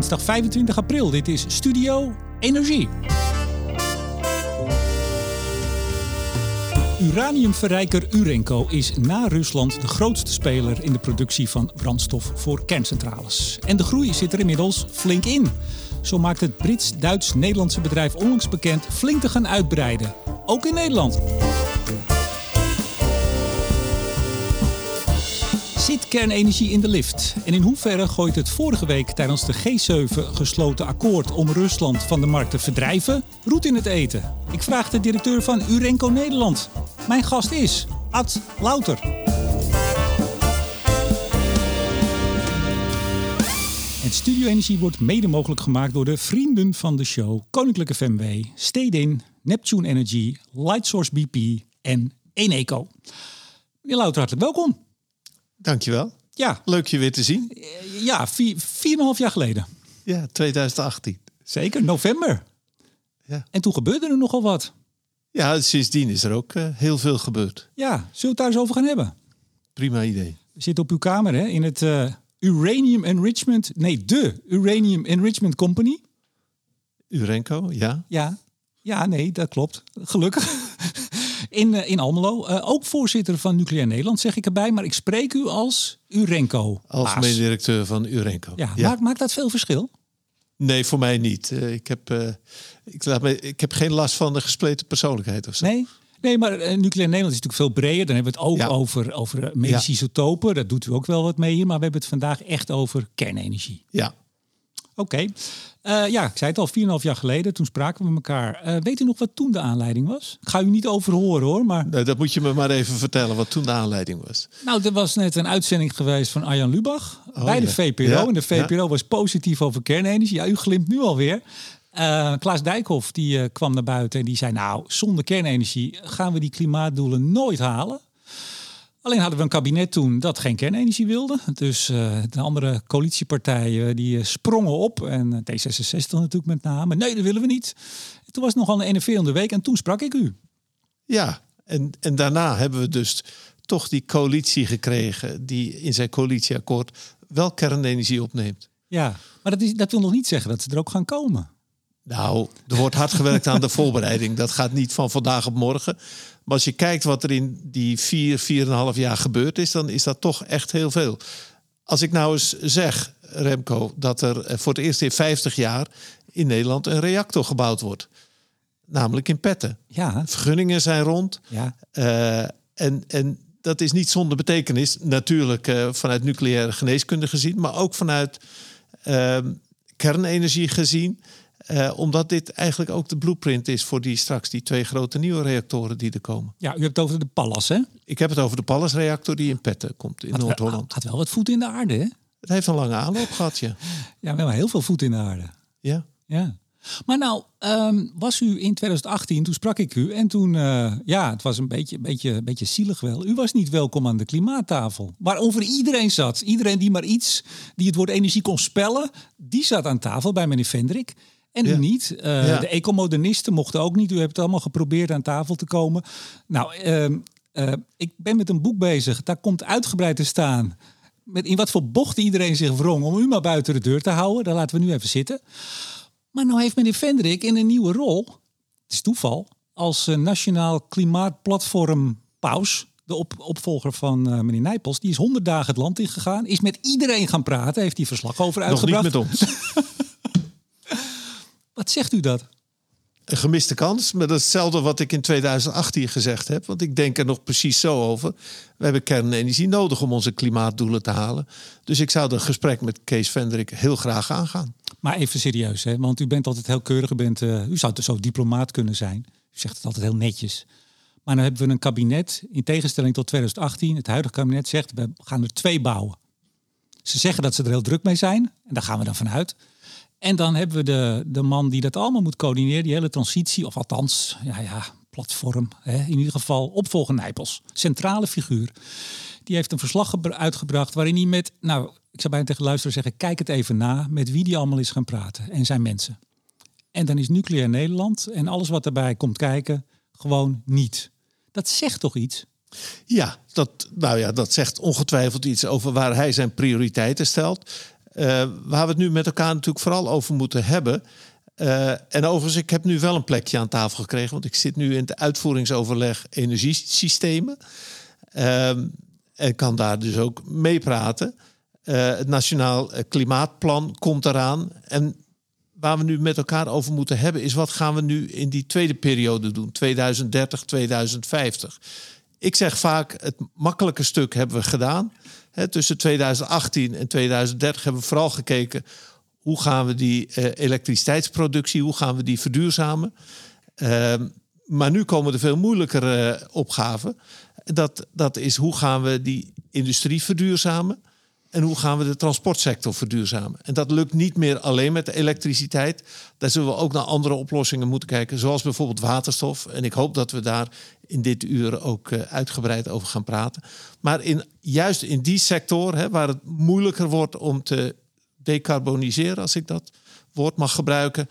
dinsdag 25 april. Dit is Studio Energie. Uraniumverrijker Urenco is na Rusland de grootste speler in de productie van brandstof voor kerncentrales. En de groei zit er inmiddels flink in. Zo maakt het Brits-Duits-Nederlandse bedrijf onlangs bekend flink te gaan uitbreiden. Ook in Nederland. Zit kernenergie in de lift? En in hoeverre gooit het vorige week tijdens de G7 gesloten akkoord om Rusland van de markt te verdrijven roet in het eten? Ik vraag de directeur van Urenco Nederland. Mijn gast is Ad Louter. En Studio Energie wordt mede mogelijk gemaakt door de vrienden van de show Koninklijke FMW, Stedin, Neptune Energy, Lightsource BP en Eneco. Meneer Louter, hartelijk welkom. Dankjewel. Ja, Leuk je weer te zien. eh, ja vier, vier en een half jaar geleden. Ja, 2018. Zeker, november. Ja. En toen gebeurde er nogal wat. Ja, sindsdien is er ook eh, heel veel gebeurd. Ja, zullen we het daar eens over gaan hebben? Prima idee. We zitten op uw kamer hè, in het eh, Uranium Enrichment... Nee, de Uranium Enrichment Company. Urenco, ja. Ja, ja nee, dat klopt. Gelukkig. In, eh, in Almelo. Eh, ook voorzitter van Nucleair Nederland, zeg ik erbij. Maar ik spreek u als Urenco. Algemeen baas. directeur van Urenco. Ja, Maakt, maakt dat veel verschil? Nee, voor mij niet. Eh, ik, heb, ik, laat me, ik heb geen last van de gespleten persoonlijkheid of zo. Nee? Nee, maar Nucleair Nederland is natuurlijk veel breder. Dan hebben we het ook Ja. over, over medische Ja. isotopen. Dat doet u ook wel wat mee hier. Maar we hebben het vandaag echt over kernenergie. Ja. Oké. Eh, ja, ik zei het al, 4,5 jaar geleden. Toen spraken we elkaar. Eh, weet u nog wat toen de aanleiding was? Ik ga u niet overhoren hoor. Maar Nou, dat moet je me maar even vertellen wat toen de aanleiding was. nou, er was net een uitzending geweest van Arjan Lubach. bij de. VPRO. Ja, En de VPRO was positief over kernenergie. Ja, u glimt nu alweer. Eh Klaas Dijkhoff die, kwam naar buiten en die zei... nou, zonder kernenergie gaan we die klimaatdoelen nooit halen. Alleen hadden we een kabinet toen dat geen kernenergie wilde. Dus eh, de andere coalitiepartijen die eh, sprongen op. En eh, D66 natuurlijk met name. Nee, dat willen we niet. En toen was het nogal een enerverende week en toen sprak ik u. Ja, en, en daarna hebben we dus toch die coalitie gekregen... die in zijn coalitieakkoord wel kernenergie opneemt. Ja, maar dat, is, dat wil nog niet zeggen dat ze er ook gaan komen. Nou, er wordt hard gewerkt aan de voorbereiding. Dat gaat niet van vandaag op morgen. Maar als je kijkt wat er in die vier, vier en een half jaar gebeurd is, dan is dat toch echt heel veel. Als ik nou eens zeg, Remco, dat er eh, voor het eerst in 50 jaar in Nederland een reactor gebouwd wordt. Namelijk in Petten. Ja, Vergunningen zijn rond. ja. Eh, en, en dat is niet zonder betekenis. Natuurlijk eh, vanuit nucleaire geneeskunde gezien, maar ook vanuit ehm, kernenergie gezien. Eh, omdat dit eigenlijk ook de blueprint is voor die straks die twee grote nieuwe reactoren die er komen. ja, u hebt het over de Pallas, hè? Ik heb het over de Pallas-reactor die in Petten komt in Noord-Holland. Had wel wat voet in de aarde, hè? Het heeft een lange aanloop gehad, ja. Ja, wel heel veel voet in de aarde. ja. Ja. Maar nou, ehm, was u in 2018, toen sprak ik u. En toen, eh, ja, het was een beetje, beetje, beetje zielig wel. U was niet welkom aan de klimaattafel. Waarover iedereen zat. Iedereen die maar iets, die het woord energie kon spellen, die zat aan tafel bij meneer Vendrik. En u Ja. niet. Eh, Ja. De ecomodernisten mochten ook niet. U hebt het allemaal geprobeerd aan tafel te komen. Nou, ehm, eh, ik ben met een boek bezig. Daar komt uitgebreid te staan. Met in wat voor bochten iedereen zich wrong om u maar buiten de deur te houden. Daar laten we nu even zitten. Maar nou heeft meneer Vendrik in een nieuwe rol, het is toeval, als eh, Nationaal Klimaatplatform Paus, de op, opvolger van meneer Nijpels, die is honderd dagen het land ingegaan, is met iedereen gaan praten, heeft hij verslag over Nog niet uitgebracht. met ons. Wat zegt u dat? Een gemiste kans, maar dat is hetzelfde wat ik in 2018 gezegd heb. Want ik denk er nog precies zo over. We hebben kernenergie nodig om onze klimaatdoelen te halen. Dus ik zou dat gesprek met Kees Vendrik heel graag aangaan. Maar even serieus, hè? want u bent altijd heel keurig. U, bent, eh, u zou zo diplomaat kunnen zijn. U zegt het altijd heel netjes. Maar dan hebben we een kabinet, in tegenstelling tot 2018, het huidige kabinet zegt, we gaan er twee bouwen. Ze zeggen dat ze er heel druk mee zijn, en daar gaan we dan vanuit. En dan hebben we de, de man die dat allemaal moet coördineren, die hele transitie, of althans, ja, ja, platform, hè, in ieder geval opvolger Nijpels, centrale figuur. Die heeft een verslag gebra- uitgebracht waarin hij met, nou, ik zou bijna tegen de luisteraar zeggen, kijk het even na, met wie die allemaal is gaan praten en zijn mensen. En dan is nucleair Nederland en alles wat erbij komt kijken, gewoon niet. Dat zegt toch iets? Ja, dat, nou ja, dat zegt ongetwijfeld iets over waar hij zijn prioriteiten stelt. Waar we het nu met elkaar natuurlijk vooral over moeten hebben. en overigens, ik heb nu wel een plekje aan tafel gekregen, want ik zit nu in het uitvoeringsoverleg energiesystemen. Ehm, en kan daar dus ook meepraten. het Nationaal Klimaatplan komt eraan. En waar we nu met elkaar over moeten hebben, is wat gaan we nu in die tweede periode doen, 2030, 2050. Ik zeg vaak, het makkelijke stuk hebben we gedaan. Tussen 2018 en 2030 hebben we vooral gekeken hoe gaan we die uh, elektriciteitsproductie, hoe gaan we die verduurzamen. Uh, maar nu komen er veel moeilijkere uh, opgaven. Dat, dat is hoe gaan we die industrie verduurzamen. En hoe gaan we de transportsector verduurzamen? En dat lukt niet meer alleen met de elektriciteit. Daar zullen we ook naar andere oplossingen moeten kijken, zoals bijvoorbeeld waterstof. En ik hoop dat we daar in dit uur ook eh, uitgebreid over gaan praten. Maar in, juist in die sector, hè, waar het moeilijker wordt om te decarboniseren, als ik dat woord mag gebruiken,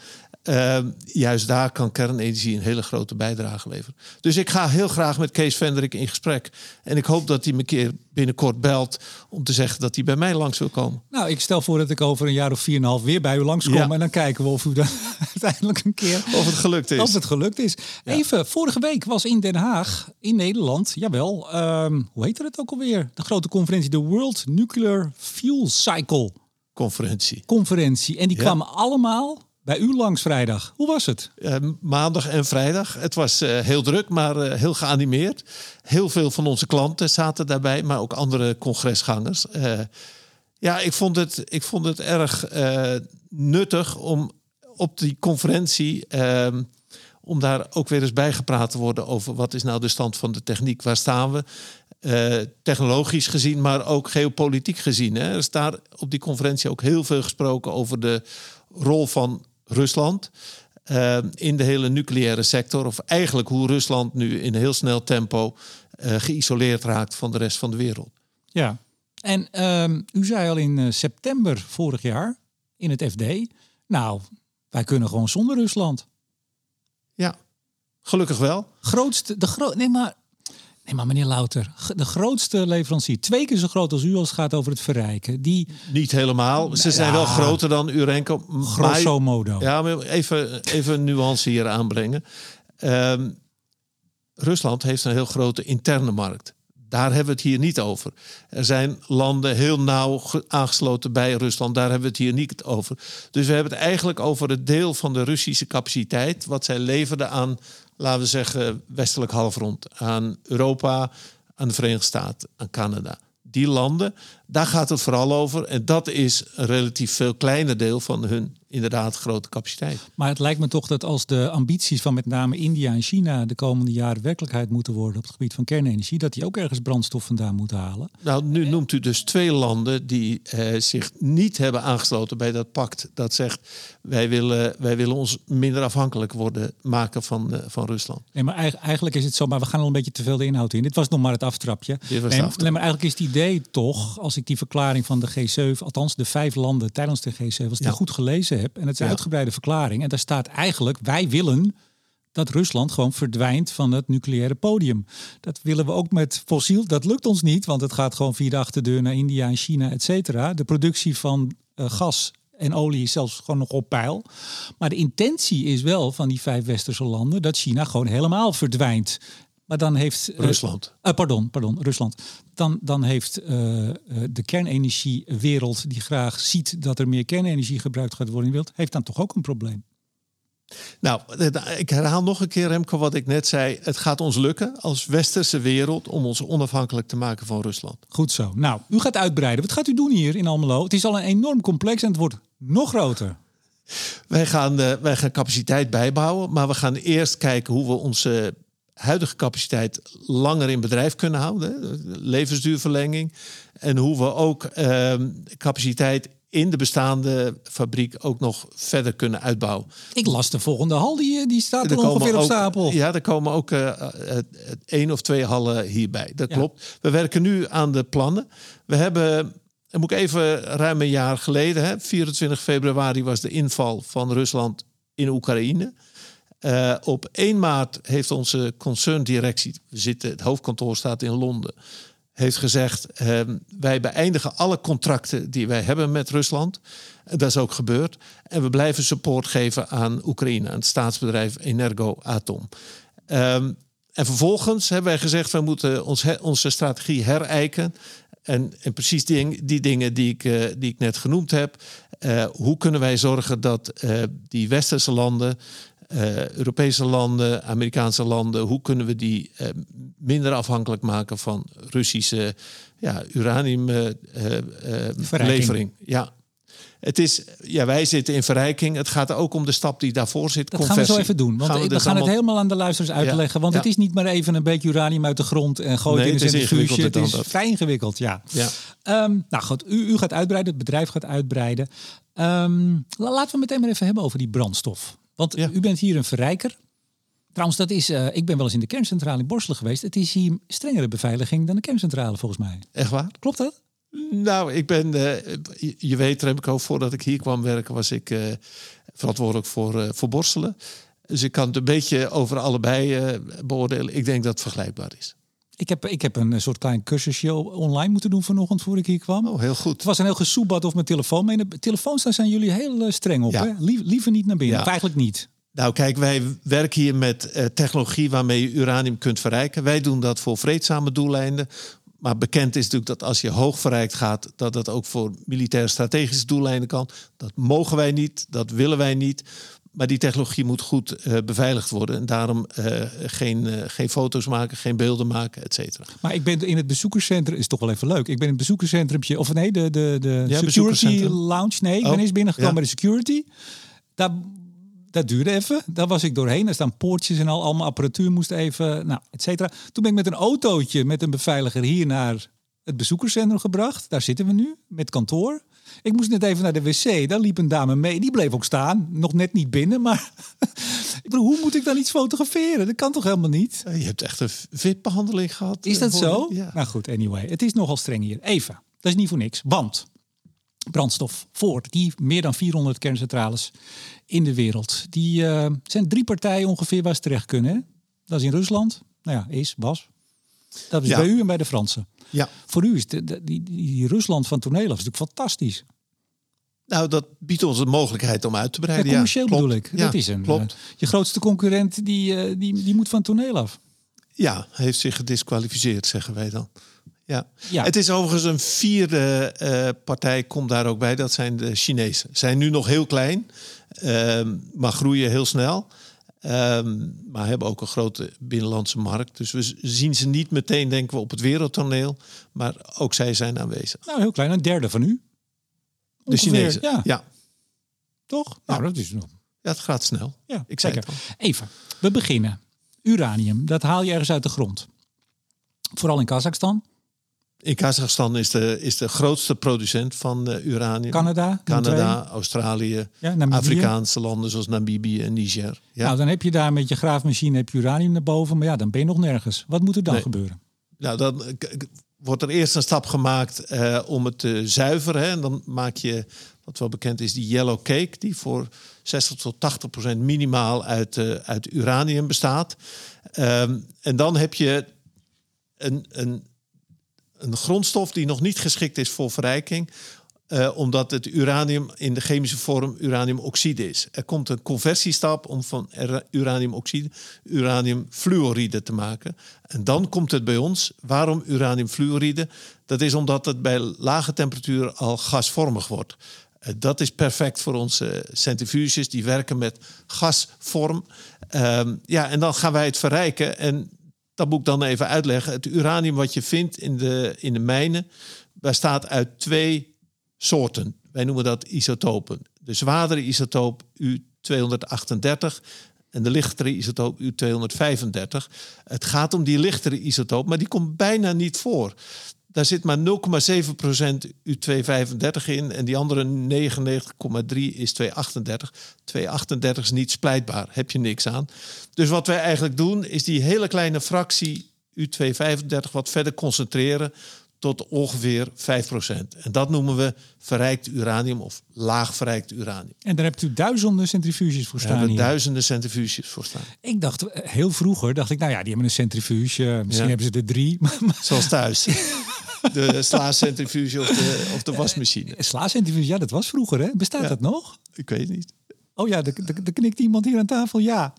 uh, juist daar kan kernenergie een hele grote bijdrage leveren. Dus ik ga heel graag met Kees Vendrik in gesprek. En ik hoop dat hij me een keer binnenkort belt om te zeggen dat hij bij mij langs wil komen. Nou, ik stel voor dat ik over een jaar of vier en een half weer bij u langskom. Ja. En dan kijken we of u dan uiteindelijk een keer... Of het gelukt is. Of het gelukt is. Even, vorige week was in Den Haag, in Nederland, jawel, um, hoe heette het ook alweer? De grote conferentie, de World Nuclear Fuel Cycle. Conferentie. Conferentie. En die kwamen allemaal bij u langs vrijdag. Hoe was het? Uh, maandag en vrijdag. Het was uh, heel druk, maar uh, heel geanimeerd. Heel veel van onze klanten zaten daarbij, maar ook andere congresgangers. ja, ik vond het, ik vond het erg nuttig om op die conferentie. Ehm, om daar ook weer eens bijgepraat te worden over wat is nou de stand van de techniek, waar staan we. technologisch gezien, maar ook geopolitiek gezien. Hè. Er is daar op die conferentie ook heel veel gesproken over de rol van Rusland. Uh, in de hele nucleaire sector. Of eigenlijk hoe Rusland nu in heel snel tempo uh, geïsoleerd raakt van de rest van de wereld. Ja, en uh, u zei al in eh, september vorig jaar in het FD. Nou, wij kunnen gewoon zonder Rusland. Ja, gelukkig wel. Grootste, de groot, nee, maar Nee, maar meneer Louter, de grootste leverancier, twee keer zo groot als u als het gaat over het verrijken. Die... Niet helemaal. Ze zijn wel groter dan Urenco. Grosso modo. Ja, maar even, even een nuance hier aanbrengen. Um, Rusland heeft een heel grote interne markt. Daar hebben we het hier niet over. Er zijn landen heel nauw aangesloten bij Rusland. Daar hebben we het hier niet over. Dus we hebben het eigenlijk over het deel van de Russische capaciteit. wat zij leverden aan laten we zeggen, westelijk halfrond. Aan Europa, aan de Verenigde Staten, aan Canada. Die landen, daar gaat het vooral over. En dat is een relatief veel kleiner deel van hun inderdaad grote capaciteit. Maar het lijkt me toch dat als de ambities van met name India en China de komende jaren werkelijkheid moeten worden op het gebied van kernenergie, dat die ook ergens brandstof vandaan moeten halen. Nou, nu noemt u dus twee landen die eh, zich niet hebben aangesloten bij dat pact dat zegt wij willen, wij willen ons minder afhankelijk worden maken van, uh, van Rusland. Nee, maar eigenlijk is het zo, maar we gaan al een beetje te veel de inhoud in. Dit was nog maar het aftrapje. Dit was nee, aftrap. nee, maar eigenlijk is het idee toch, als ik die verklaring van de G7, althans de vijf landen tijdens de G7, als ja. goed gelezen heb. En het is een uitgebreide verklaring. En daar staat eigenlijk, wij willen dat Rusland gewoon verdwijnt van het nucleaire podium. Dat willen we ook met fossiel. Dat lukt ons niet, want het gaat gewoon via de achterdeur naar India en China, et cetera. De productie van uh, gas en olie is zelfs gewoon nog op peil. Maar de intentie is wel van die vijf westerse landen dat China gewoon helemaal verdwijnt. Maar dan heeft. Rusland. Uh, pardon, pardon, Rusland. Dan, dan heeft uh, de kernenergiewereld, die graag ziet dat er meer kernenergie gebruikt gaat worden in de wereld, heeft dan toch ook een probleem. Nou, ik herhaal nog een keer, Remco, wat ik net zei. Het gaat ons lukken als westerse wereld om ons onafhankelijk te maken van Rusland. Goed zo. Nou, u gaat uitbreiden. Wat gaat u doen hier in Almelo? Het is al een enorm complex en het wordt nog groter. Wij gaan, uh, wij gaan capaciteit bijbouwen, maar we gaan eerst kijken hoe we onze huidige capaciteit langer in bedrijf kunnen houden. Levensduurverlenging. En hoe we ook uh, capaciteit in de bestaande fabriek ook nog verder kunnen uitbouwen. Ik las de volgende hal, die, die staat er, er ongeveer op stapel. Ja, er komen ook uh, één of twee hallen hierbij. Dat ja. klopt. We werken nu aan de plannen. We hebben, dan moet ik even ruim een jaar geleden, hè, 24 februari was de inval van Rusland in Oekraïne. Uh, op 1 maart heeft onze concerndirectie, zitten, het hoofdkantoor staat in Londen, heeft gezegd: ehm, wij beëindigen alle contracten die wij hebben met Rusland. Dat is ook gebeurd. En we blijven support geven aan Oekraïne, aan het staatsbedrijf Energoatom. Um, en vervolgens hebben wij gezegd: we moeten ons, onze strategie herijken. En, en precies die, die, dingen die ik, uh, die ik net genoemd heb. Uh, hoe kunnen wij zorgen dat die westerse landen uh, Europese landen, Amerikaanse landen, hoe kunnen we die uh, minder afhankelijk maken van Russische ja, uraniumlevering? Uh, ja. Het is, ja, wij zitten in verrijking. Het gaat ook om de stap die daarvoor zit. Dat conversie. gaan we zo even doen. Want gaan we, we dus gaan allemaal... het helemaal aan de luisteraars uitleggen. Want ja. het is niet maar even een beetje uranium uit de grond en gooien nee, in een centrifuge. Het is vrij ingewikkeld, ja. ja. Um, nou goed, u, u, gaat uitbreiden, het bedrijf gaat uitbreiden. Um, laten we meteen maar even hebben over die brandstof. Want ja. u bent hier een verrijker. Trouwens, dat is, uh, ik ben wel eens in de kerncentrale in Borselen geweest. Het is hier strengere beveiliging dan de kerncentrale volgens mij. Echt waar? Klopt dat? Nou, ik ben, uh, je weet Remco, voordat ik hier kwam werken was ik uh, verantwoordelijk voor, voor Borselen. Dus ik kan het een beetje over allebei beoordelen. Ik denk dat het vergelijkbaar is. Ik heb, ik heb een soort klein cursusje online moeten doen vanochtend voor ik hier kwam. Oh, heel goed. Het was een heel gesoebat of mijn telefoon. De telefoons, daar zijn jullie heel streng op. Ja. Hè? Lief, liever niet naar binnen. Ja. Of eigenlijk niet. Nou, kijk, wij werken hier met uh, technologie waarmee je uranium kunt verrijken. Wij doen dat voor vreedzame doeleinden. Maar bekend is natuurlijk dat als je hoog verrijkt gaat, dat dat ook voor militaire strategische doeleinden kan. Dat mogen wij niet, dat willen wij niet. Maar die technologie moet goed uh, beveiligd worden. En daarom uh, geen, uh, geen foto's maken, geen beelden maken, et cetera. Maar ik ben in het bezoekerscentrum, is toch wel even leuk. Ik ben in het bezoekerscentrumje, of nee, de, de, de Ja, security lounge. Nee, ik Oh. ben eens binnengekomen Ja. bij de security. Daar, dat duurde even. Daar was ik doorheen. Er staan poortjes en al, allemaal apparatuur moest even, nou, et cetera. Toen ben ik met een autootje met een beveiliger hier naar het bezoekerscentrum gebracht. Daar zitten we nu, met kantoor. Ik moest net even naar de wc. Daar liep een dame mee. Die bleef ook staan. Nog net niet binnen, maar... ik bedoel, hoe moet ik dan iets fotograferen? Dat kan toch helemaal niet? Je hebt echt een VIP-behandeling gehad. Is eh, dat voor- zo? Ja. Nou goed, anyway. Het is nogal streng hier. Even. Dat is niet voor niks. Want brandstof voor die meer dan 400 kerncentrales in de wereld. Die eh, zijn drie partijen ongeveer waar ze terecht kunnen. Hè? Dat is in Rusland. Nou ja, is, was. Dat is Ja. bij u en bij de Fransen. ja. Voor u is de, de- die, Rusland van toneel af natuurlijk fantastisch. Nou, dat biedt ons de mogelijkheid om uit te Ja, breiden. commercieel klopt. bedoel ik. Ja, dat is een, klopt. eh, je grootste concurrent die, eh, die, die moet van toneel af. Ja, heeft zich gedisqualificeerd, zeggen wij dan. Ja. Ja. Het is overigens een vierde eh, partij, komt daar ook bij. Dat zijn de Chinezen. Zijn nu nog heel klein, ehm, maar groeien heel snel. Ehm, maar hebben ook een grote binnenlandse markt. Dus we zien ze niet meteen, denken we, op het wereldtoneel. Maar ook zij zijn aanwezig. Nou, heel klein. Een derde van u. De Chinezen. Ja, ja. toch? Nou, dat is nog Ja, het gaat snel. Ja, Ik zei zeker. het al. Even, we beginnen. Uranium, dat haal je ergens uit de grond. Vooral in Kazachstan, In Kazachstan is de, is de grootste producent van eh, uranium. Canada, Canada, Australië, ja. Afrikaanse landen zoals Namibië en Niger. Ja. Nou, dan heb je daar met je graafmachine heb je uranium naar boven, maar ja, dan ben je nog nergens. Wat moet er dan Nee. gebeuren? Nou, dan eh, wordt er eerst een stap gemaakt eh, om het te zuiveren. Hè. En dan maak je, wat wel bekend is, die yellow cake... die voor 60 tot 80 procent minimaal uit, uit uranium bestaat. Ehm, en dan heb je een, een, een grondstof die nog niet geschikt is voor verrijking... eh, omdat het uranium in de chemische vorm uraniumoxide is. Er komt een conversiestap om van uraniumoxide uraniumfluoride te maken. En dan komt het bij ons. Waarom uraniumfluoride? Dat is omdat het bij lage temperatuur al gasvormig wordt. Eh, Dat is perfect voor onze centrifuges. Die werken met gasvorm. Ehm, ja, en dan gaan wij het verrijken. En dat moet ik dan even uitleggen. Het uranium wat je vindt in de, in de mijnen... bestaat uit twee soorten. Wij noemen dat isotopen. De zwaardere isotoop U238 en de lichtere isotoop U235. Het gaat om die lichtere isotoop, maar die komt bijna niet voor. Daar zit maar 0,7% U235 in en die andere 99,3 is 238. 238 is niet splijtbaar, heb je niks aan. Dus wat wij eigenlijk doen is die hele kleine fractie U235 wat verder concentreren tot ongeveer 5%. En dat noemen we verrijkt uranium of laag verrijkt uranium. En daar hebt u duizenden centrifuges voor staan hebben hier. duizenden centrifuges voor staan. Ik dacht, eh, heel vroeger dacht ik, nou ja, die hebben een centrifuge. Misschien Ja. hebben ze er drie. Maar Zoals thuis. De slaascentrifuge of de, of de wasmachine. Slacentrifuge, ja, dat was vroeger, hè? Bestaat Ja. dat nog? Ik weet het niet. Oh ja, er, knikt iemand hier aan tafel, ja.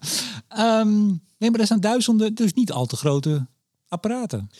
Ehm, nee, maar er zijn duizenden, dus niet al te grote apparaten.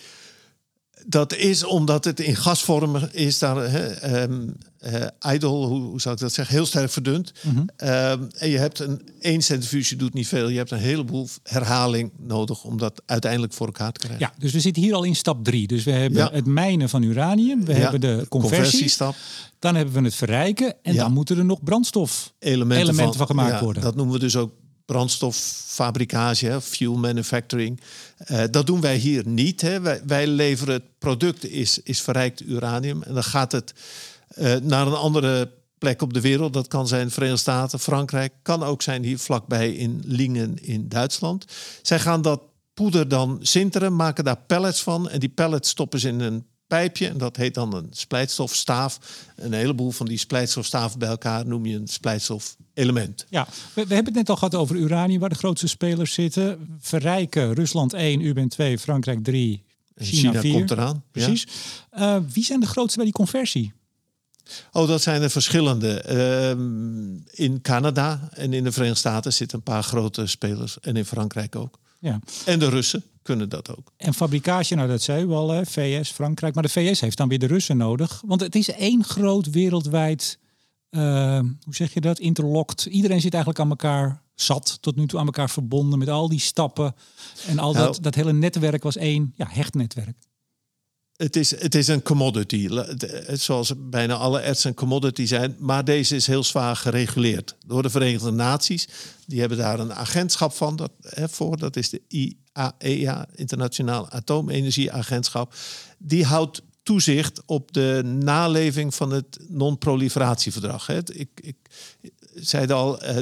Dat is omdat het in gasvorm is daar hè, idle, hoe, hoe zou ik dat zeggen, heel sterk verdund. Mhm. Ehm, en je hebt een één centrifuge doet niet veel. Je hebt een heleboel herhaling nodig om dat uiteindelijk voor elkaar te krijgen. Ja, dus we zitten hier al in stap drie. Dus we hebben Ja. het mijnen van uranium, we Ja, hebben de conversie, Conversiestap, dan hebben we het verrijken en dan moeten er nog brandstof. elementen, Elementen van gemaakt ja, worden. Dat noemen we dus ook brandstoffabricage, hè, fuel manufacturing. Eh, dat doen wij hier niet. Hè. Wij, leveren het product is, is verrijkt uranium en dan gaat het eh, naar een andere plek op de wereld. Dat kan zijn Verenigde Staten, Frankrijk, kan ook zijn hier vlakbij in Lingen in Duitsland. Zij gaan dat poeder dan sinteren, maken daar pellets van en die pellets stoppen ze in een pijpje en dat heet dan een splijtstofstaaf. Een heleboel van die splijtstofstaven bij elkaar noem je een splijtstofelement. Ja, we, we hebben het net al gehad over uranium, waar de grootste spelers zitten. Verrijken, Rusland 1, u bent 2, Frankrijk 3, En China, China 4. komt eraan. ja. Precies. Eh, wie zijn de grootste bij die conversie? Oh, dat zijn er verschillende. Ehm, in Canada en in de Verenigde Staten zitten een paar grote spelers. En in Frankrijk ook. Ja. En de Russen kunnen dat ook. En fabricage, nou dat zei u al, hè, VS, Frankrijk. Maar de VS heeft dan weer de Russen nodig. Want het is één groot wereldwijd, eh, hoe zeg je dat, interlocked. Iedereen zit eigenlijk aan elkaar zat, tot nu toe aan elkaar verbonden met al die stappen. En al Nou. dat, dat hele netwerk was één ja, hecht netwerk. Het is, het is een commodity. Zoals bijna alle erts een commodity zijn. Maar deze is heel zwaar gereguleerd door de Verenigde Naties. Die hebben daar een agentschap van dat, hè, voor. Dat is de IAEA, Internationaal Atoomenergieagentschap. Die houdt toezicht op de naleving van het non-proliferatieverdrag. Ik, ik zeide al, eh,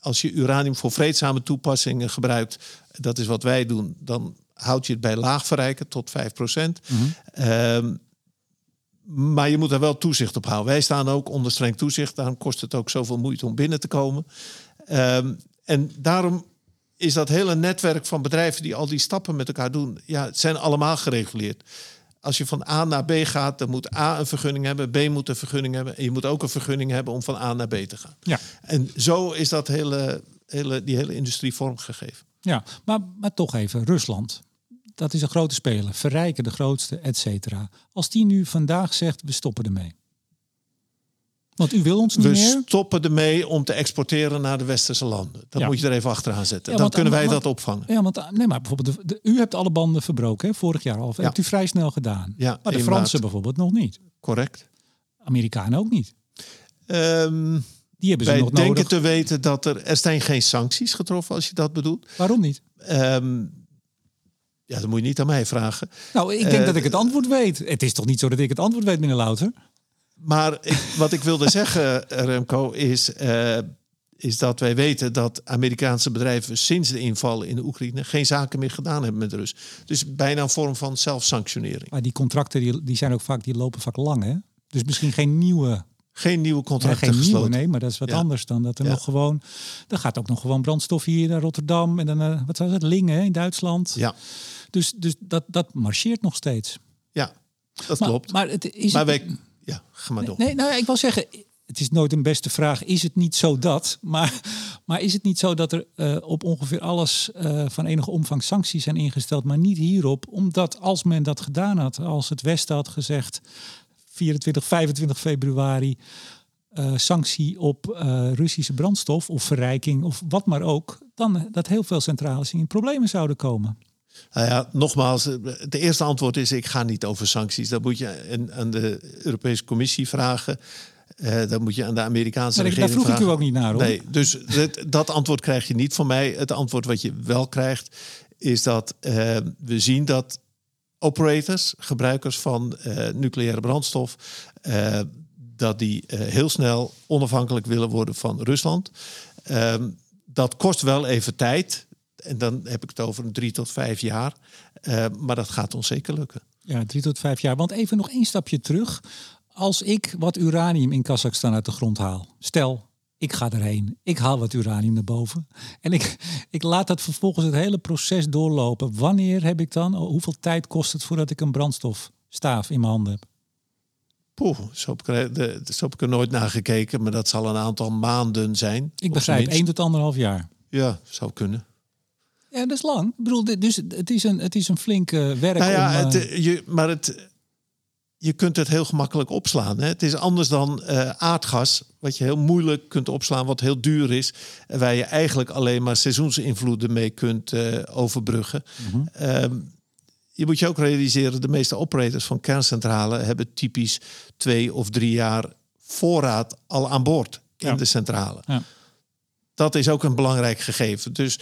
als je uranium voor vreedzame toepassingen gebruikt, dat is wat wij doen, dan houd je het bij laag verrijken tot 5%. Ehm, maar je moet er wel toezicht op houden. Wij staan ook onder streng toezicht. Daarom kost het ook zoveel moeite om binnen te komen. Ehm, en daarom is dat hele netwerk van bedrijven die al die stappen met elkaar doen, ja, het zijn allemaal gereguleerd. Als je van A naar B gaat, dan moet A een vergunning hebben, B moet een vergunning hebben. En je moet ook een vergunning hebben om van A naar B te gaan. Ja, En zo is dat hele, hele, die hele industrie vormgegeven. ja. Maar, maar toch even, Rusland. Dat is een grote speler. Verrijken de grootste, et cetera. Als die nu vandaag zegt, we stoppen ermee. Want u wil ons niet We meer. stoppen ermee om te exporteren naar de westerse landen. Dat Ja. moet je er even achteraan zetten. Ja, Dan kunnen wij want- dat opvangen. Ja, want eh, nee, maar bijvoorbeeld, de, de- u hebt alle banden verbroken, hè, vorig jaar al. Hebt u vrij snel gedaan. Ja, maar de Fransen bijvoorbeeld nog niet. Correct. Amerikanen ook niet. Ehm, Die hebben ze wij nog denken nodig. te weten dat er... Er zijn geen sancties getroffen, als je dat bedoelt. Waarom niet? Ehm, ja, dat moet je niet aan mij vragen. Nou, ik denk Eh, dat ik het antwoord weet. Het is toch niet zo dat ik het antwoord weet, meneer Louter? Maar ik, wat ik wilde zeggen, Remco, is, eh, is dat wij weten dat Amerikaanse bedrijven sinds de inval in de Oekraïne geen zaken meer gedaan hebben met Rus. Dus bijna een vorm van zelfsanctionering. Maar die contracten die, die zijn ook vaak, die lopen vaak lang, hè? Dus misschien geen nieuwe, Geen nieuwe ja, contracten geen nieuwe, gesloten. nee, maar dat is wat Ja. anders dan dat er Ja. nog gewoon. Er gaat ook nog gewoon brandstof hier naar Rotterdam en dan eh, wat was het, Lingen in Duitsland. Ja, Dus, dus dat, dat marcheert nog steeds. ja dat Maar, klopt. maar het is Maar het- wij... Ja, ga maar door. Nee, nou, ik wil zeggen, het is nooit een beste vraag. Is het niet zo dat? Maar, maar is het niet zo dat er eh, op ongeveer alles eh, van enige omvang sancties zijn ingesteld, maar niet hierop? Omdat als men dat gedaan had, als het Westen had gezegd 24, 25 februari. eh, sanctie op Russische brandstof of verrijking of wat maar ook, dan dat heel veel centrales in problemen zouden komen. Nou ja, nogmaals, eh, het eerste antwoord is: ik ga niet over sancties. Dat moet je aan- aan de Europese Commissie vragen. Eh dat moet je aan de Amerikaanse Maar ik- daar regering vroeg ik u ook niet naar, hoor. Nee, dus dat antwoord krijg je niet van mij. Het antwoord wat je wel krijgt, is dat eh, we zien dat operators, gebruikers van nucleaire brandstof, dat die heel snel onafhankelijk willen worden van Rusland. Ehm, dat kost wel even tijd. En dan heb ik het over een drie tot vijf jaar. Eh, maar dat gaat ons zeker lukken. Ja, drie tot vijf jaar. Want even nog één stapje terug. Als ik wat uranium in Kazachstan uit de grond haal. Stel, ik ga erheen. Ik haal wat uranium naar boven. En ik, ik laat dat vervolgens het hele proces doorlopen. Wanneer heb ik dan, hoeveel tijd kost het voordat ik een brandstofstaaf in mijn handen heb? Poeh, zo heb, ik er, zo heb ik er nooit naar gekeken, maar dat zal een aantal maanden zijn. Ik begrijp, één tot anderhalf jaar. Ja, zou kunnen. Ja, dat is lang. Ik bedoel, dus het is een, het is een flink werk. Nou ja, om, het, je, maar het, je kunt het heel gemakkelijk opslaan. Hè? Het is anders dan uh, aardgas, wat je heel moeilijk kunt opslaan, wat heel duur is. En waar je eigenlijk alleen maar seizoensinvloeden mee kunt uh, overbruggen. Mm -hmm. um, je moet je ook realiseren, de meeste operators van kerncentrales hebben typisch twee of drie jaar voorraad al aan boord in Ja. de centrale. Ja. Dat is ook een belangrijk gegeven. Dus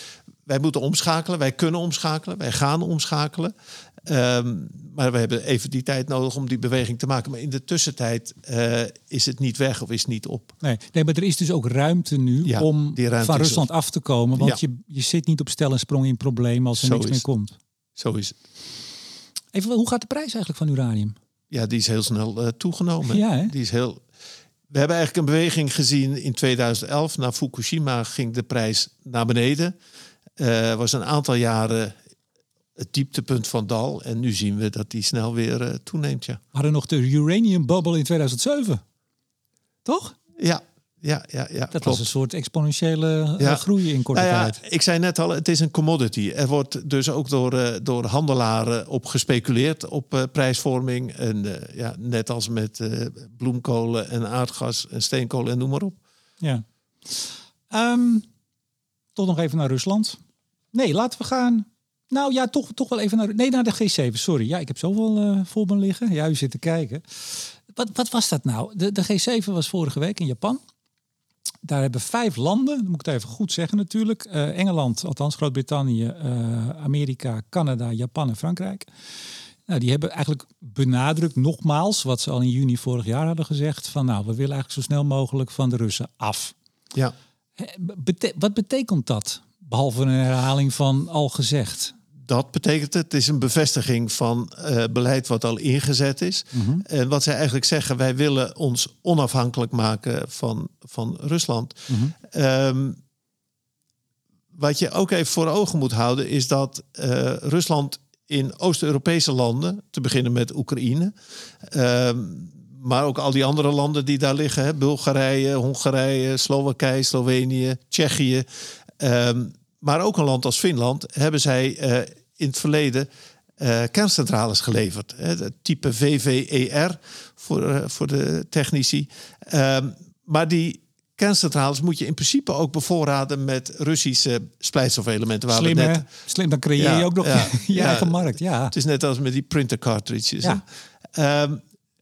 wij moeten omschakelen, wij kunnen omschakelen, wij gaan omschakelen. Ehm, maar we hebben even die tijd nodig om die beweging te maken. Maar in de tussentijd eh, is het niet weg of is het niet op. Nee, nee, maar er is dus ook ruimte nu Ja, om ruimte van Rusland af te komen. Want je, je zit niet op stel en sprong in problemen als er Zo niks meer komt. Zo is het. Even, hoe gaat de prijs eigenlijk van uranium? Ja, die is heel snel eh, toegenomen. Ja, hè? Die is heel... We hebben eigenlijk een beweging gezien in 2011. Na Fukushima ging de prijs naar beneden. Eh was een aantal jaren het dieptepunt van dal. En nu zien we dat die snel weer eh, toeneemt. Ja. We hadden nog de uranium bubble in 2007. Toch? Ja, ja, ja. ja Dat klopt. was een soort exponentiële eh, Ja. groei in korte Nou ja, tijd. ik zei net al, het is een commodity. Er wordt dus ook door, door handelaren op gespeculeerd op prijsvorming. En ja, net als met bloemkolen en aardgas en steenkolen en noem maar op. Ja. Ehm, toch nog even naar Rusland. Nee, laten we gaan. Nou ja, toch, toch wel even naar. Nee, naar de G7. Sorry. Ja, ik heb zoveel eh voor me liggen. Ja, u zit te kijken. Wat, wat was dat nou? De, de G7 was vorige week in Japan. Daar hebben vijf landen, dat moet ik het even goed zeggen natuurlijk. eh, Engeland, althans Groot-Brittannië, eh, Amerika, Canada, Japan en Frankrijk. Nou, die hebben eigenlijk benadrukt nogmaals wat ze al in juni vorig jaar hadden gezegd. Van nou, we willen eigenlijk zo snel mogelijk van de Russen af. Ja. Bete- wat betekent dat? Behalve een herhaling van al gezegd. Dat betekent het. Het is een bevestiging van eh, beleid wat al ingezet is. En wat zij eigenlijk zeggen, wij willen ons onafhankelijk maken van, van Rusland. Ehm, wat je ook even voor ogen moet houden, is dat eh, Rusland in Oost-Europese landen, te beginnen met Oekraïne, ehm, maar ook al die andere landen die daar liggen, hè, Bulgarije, Hongarije, Slowakije, Slovenië, Tsjechië, ehm, maar ook een land als Finland, hebben zij eh, in het verleden eh, kerncentrales geleverd. Hè, het type VVER voor, eh, voor de technici. Ehm, maar die kerncentrales moet je in principe ook bevoorraden met Russische splijtstofelementen. Waar we Slim, net hè? Slim, dan creëer Ja, je ook nog ja, je ja. eigen markt. Ja. het is net als met die printer cartridges. Ja.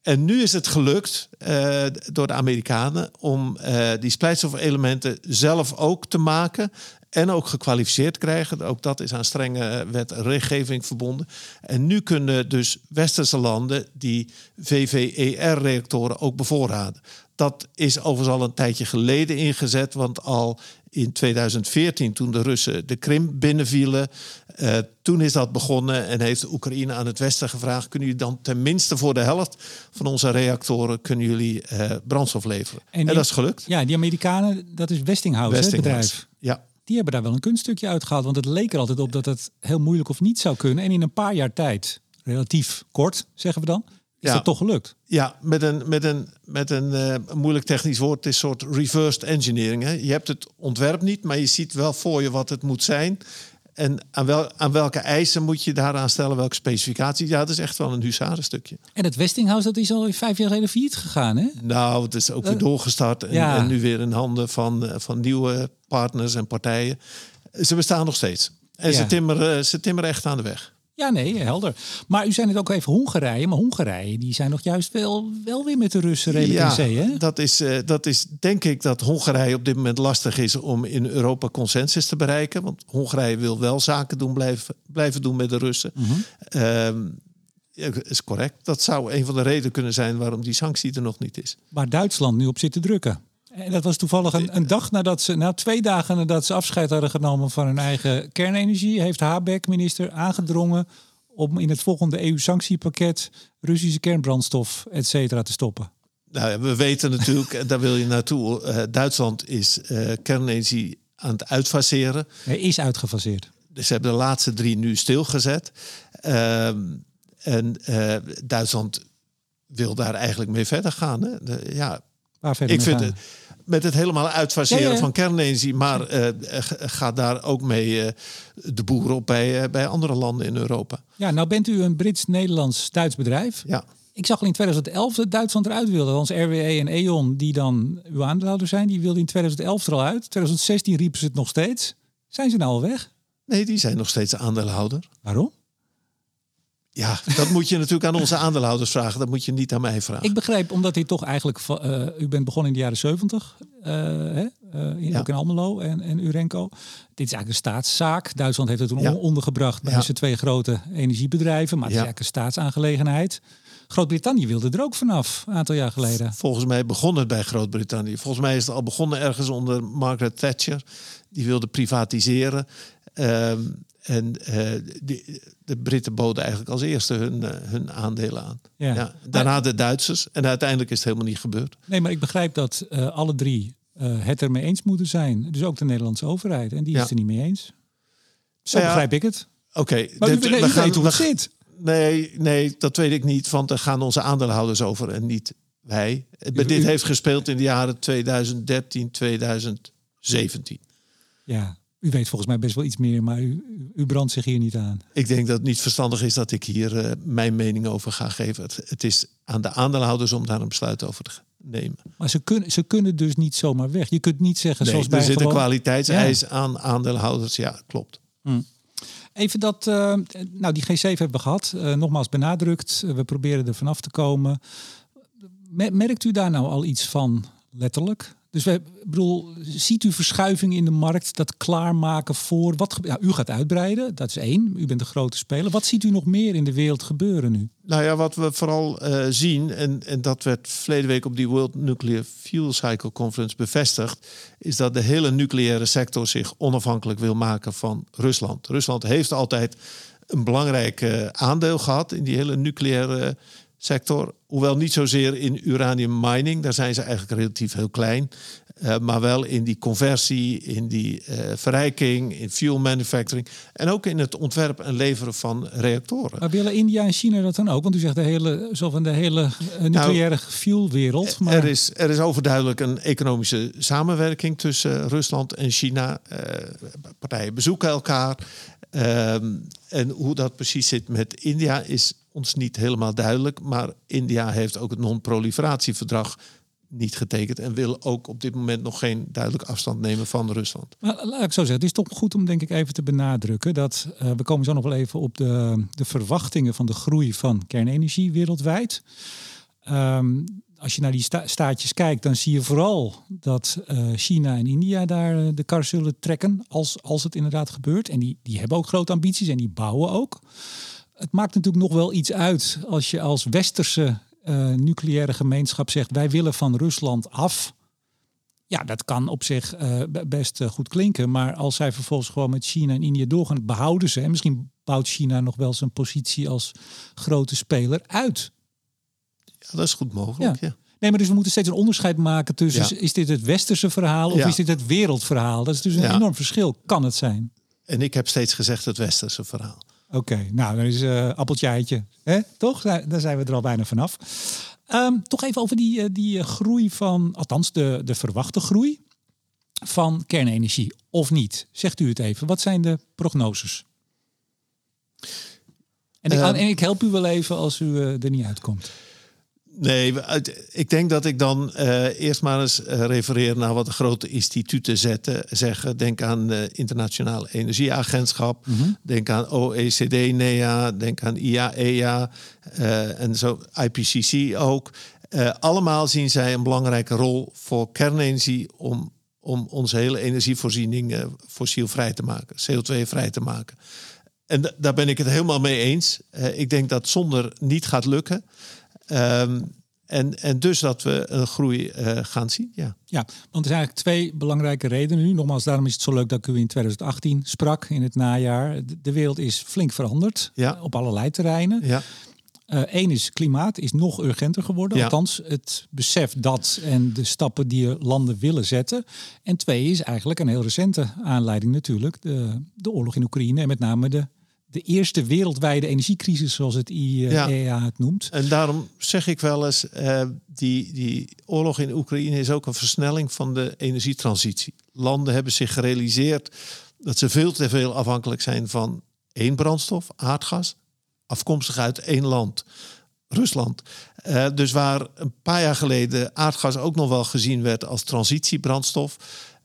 En nu is het gelukt eh, door de Amerikanen om eh, die splijtstofelementen zelf ook te maken. En ook gekwalificeerd krijgen. Ook dat is aan strenge wet en regelgeving verbonden. En nu kunnen dus westerse landen die VVER-reactoren ook bevoorraden. Dat is overigens al een tijdje geleden ingezet. Want al in 2014, toen de Russen de Krim binnenvielen... eh, toen is dat begonnen en heeft Oekraïne aan het Westen gevraagd... kunnen jullie dan tenminste voor de helft van onze reactoren... kunnen jullie eh, brandstof leveren. En, die- dat is gelukt. ja, die Amerikanen, dat is Westinghouse, hè, het Westinghouse. bedrijf. Ja, Die hebben daar wel een kunststukje uitgehaald. Want het leek er altijd op dat het heel moeilijk of niet zou kunnen. En in een paar jaar tijd, relatief kort, zeggen we dan, is Ja. dat toch gelukt. Ja, met een, met een, met een eh, moeilijk technisch woord. Het is een soort reversed engineering. Hè? Je hebt het ontwerp niet, maar je ziet wel voor je wat het moet zijn. En aan, wel, aan welke eisen moet je daaraan stellen, welke specificaties. Ja, dat is echt wel een huzarenstukje. En het Westinghouse, dat is al vijf jaar geleden failliet gegaan, hè? Nou, het is ook weer doorgestart. En, ja. en nu weer in handen van, eh, van nieuwe partners en partijen. Ze bestaan nog steeds. En Ja. ze, timmeren, ze timmeren echt aan de weg. Ja, nee, helder. Maar u zei het ook even Hongarije. Maar Hongarije, die zijn nog juist wel, wel weer met de Russen redelijk in zee, hè? Dat is, eh, dat is denk ik dat Hongarije op dit moment lastig is om in Europa consensus te bereiken. Want Hongarije wil wel zaken doen, blijven, blijven doen met de Russen. Ehm, ja, is correct. Dat zou een van de redenen kunnen zijn waarom die sanctie er nog niet is. Waar Duitsland nu op zit te drukken. En dat was toevallig een, een dag nadat ze, na twee dagen nadat ze afscheid hadden genomen van hun eigen kernenergie, heeft Habeck, minister, aangedrongen om in het volgende EU-sanctiepakket Russische kernbrandstof, et cetera, te stoppen? Nou, we weten natuurlijk, en daar wil je naartoe, uh, Duitsland is uh, kernenergie aan het uitfaseren. Hij is uitgefaseerd. Dus ze hebben de laatste drie nu stilgezet. Uh, en uh, Duitsland wil daar eigenlijk mee verder gaan. Hè? De, ja, Waar verder ik vind gaan? het, met het helemaal uitfaseren Ja, ja. van kernenergie, maar uh, gaat daar ook mee uh, de boeren op bij, uh, bij andere landen in Europa. Ja, nou bent u een Brits-Nederlands-Duits bedrijf. Ja. Ik zag al in 2011 dat Duitsland eruit wilde. Ons RWE en E.ON, die dan uw aandeelhouder zijn, die wilden in 2011 er al uit. 2016 riepen ze het nog steeds. Zijn ze nou al weg? Nee, die zijn nog steeds aandeelhouder. Waarom? Ja, dat moet je natuurlijk aan onze aandeelhouders vragen. Dat moet je niet aan mij vragen. Ik begreep, omdat hij toch eigenlijk... Uh, u bent begonnen in de jaren 70, uh, hè? Uh, ja. ook in Almelo en, en Urenco. Dit is eigenlijk een staatszaak. Duitsland heeft het toen ja. ondergebracht bij ja. zijn twee grote energiebedrijven. Maar het is eigenlijk een staatsaangelegenheid. Groot-Brittannië wilde er ook vanaf, een aantal jaar geleden. Volgens mij begon het bij Groot-Brittannië. Volgens mij is het al begonnen ergens onder Margaret Thatcher. Die wilde privatiseren. Um, en uh, die, de Britten boden eigenlijk als eerste hun, uh, hun aandelen aan. Ja. ja. Daarna de Duitsers. En uiteindelijk is het helemaal niet gebeurd. Nee, maar ik begrijp dat uh, alle drie het ermee eens moeten zijn. Dus ook de Nederlandse overheid. En die is ja. er niet mee eens. Zo ja, begrijp ik het. Oké. Okay, maar u, nee, u weet hoe het zit. Nee, nee, dat weet ik niet. Want daar gaan onze aandeelhouders over en niet wij. U, dit heeft gespeeld in de jaren 2013, 2017. Ja, u weet volgens mij best wel iets meer, maar u, u brandt zich hier niet aan. Ik denk dat het niet verstandig is dat ik hier uh, mijn mening over ga geven. Het, het, is aan de aandeelhouders om daar een besluit over te nemen. Maar ze kunnen, ze kunnen dus niet zomaar weg. Je kunt niet zeggen nee, zoals bij er zit gewoon... een kwaliteitseis ja. aan aandeelhouders. Ja, klopt. Hm. Even dat, uh, nou die G7 hebben we gehad. Uh, nogmaals benadrukt. we proberen er vanaf te komen. Merkt u daar nou al iets van, letterlijk? Dus we, bedoel, ziet u verschuiving in de markt, dat klaarmaken voor wat? Ja, u gaat uitbreiden, dat is één. U bent een grote speler. Wat ziet u nog meer in de wereld gebeuren nu? Nou ja, wat we vooral uh, zien, en, en dat werd verleden week op die World Nuclear Fuel Cycle Conference bevestigd, is dat de hele nucleaire sector zich onafhankelijk wil maken van Rusland. Rusland heeft altijd een belangrijk uh, aandeel gehad in die hele nucleaire sector. Hoewel niet zozeer in uranium mining, daar zijn ze eigenlijk relatief heel klein. Uh, maar wel in die conversie, in die uh, verrijking, in fuel manufacturing. En ook in het ontwerp en leveren van reactoren. Maar willen India en China dat dan ook? Want u zegt de hele, zo van de hele uh, nucleaire nou, fuelwereld. Maar... Er, is, er is overduidelijk een economische samenwerking tussen Rusland en China. partijen bezoeken elkaar. Ehm, en hoe dat precies zit met India is ons niet helemaal duidelijk. Maar India heeft ook het non-proliferatieverdrag niet getekend en wil ook op dit moment nog geen duidelijk afstand nemen van Rusland. Maar laat ik zo zeggen, het is toch goed om denk ik even te benadrukken dat uh, we komen zo nog wel even op de, de verwachtingen van de groei van kernenergie wereldwijd. Um, als je naar die sta staatjes kijkt, dan zie je vooral dat uh, China en India daar de kar zullen trekken als, als het inderdaad gebeurt. En die, die hebben ook grote ambities en die bouwen ook. Het maakt natuurlijk nog wel iets uit als je als westerse uh, nucleaire gemeenschap zegt wij willen van Rusland af. Ja, dat kan op zich uh, best uh, goed klinken. Maar als zij vervolgens gewoon met China en India doorgaan, behouden ze. En misschien bouwt China nog wel zijn positie als grote speler uit. Ja, dat is goed mogelijk. Ja. ja. Nee, maar dus we moeten steeds een onderscheid maken tussen... Ja. is dit het westerse verhaal of ja. is dit het wereldverhaal? Dat is dus een enorm verschil, kan het zijn. En ik heb steeds gezegd het westerse verhaal. Oké, okay, nou, dan is uh, appeltje eitje. Hè? Toch? Daar zijn we er al bijna vanaf. Um, toch even over die, die groei van, althans de, de verwachte groei van kernenergie. Of niet? Zegt u het even. Wat zijn de prognoses? En ik, en ik help u wel even als u uh, er niet uitkomt. Nee, ik denk dat ik dan uh, eerst maar eens uh, refereer naar wat de grote instituten zetten, zeggen. Denk aan de Internationale Energieagentschap, mm -hmm. denk aan OECD, NEA, denk aan IAEA uh, en zo IPCC ook. allemaal zien zij een belangrijke rol voor kernenergie om, om onze hele energievoorziening fossielvrij te maken, CO2-vrij te maken. En daar ben ik het helemaal mee eens. ik denk dat zonder niet gaat lukken. Um, en, en dus dat we een groei uh, gaan zien. Ja. ja, want er zijn eigenlijk twee belangrijke redenen nu. Nogmaals, daarom is het zo leuk dat ik u in 2018 sprak in het najaar. De wereld is flink veranderd ja. op allerlei terreinen. Ja. Eén is klimaat is nog urgenter geworden. Ja. Althans, het besef dat en de stappen die landen willen zetten. En twee is eigenlijk een heel recente aanleiding natuurlijk. De, de oorlog in Oekraïne en met name de, de eerste wereldwijde energiecrisis zoals het IEA Ja. het noemt. En daarom zeg ik wel eens, eh, die, die oorlog in Oekraïne is ook een versnelling van de energietransitie. Landen hebben zich gerealiseerd dat ze veel te veel afhankelijk zijn van één brandstof, aardgas, afkomstig uit één land, Rusland. Eh, dus waar een paar jaar geleden aardgas ook nog wel gezien werd als transitiebrandstof.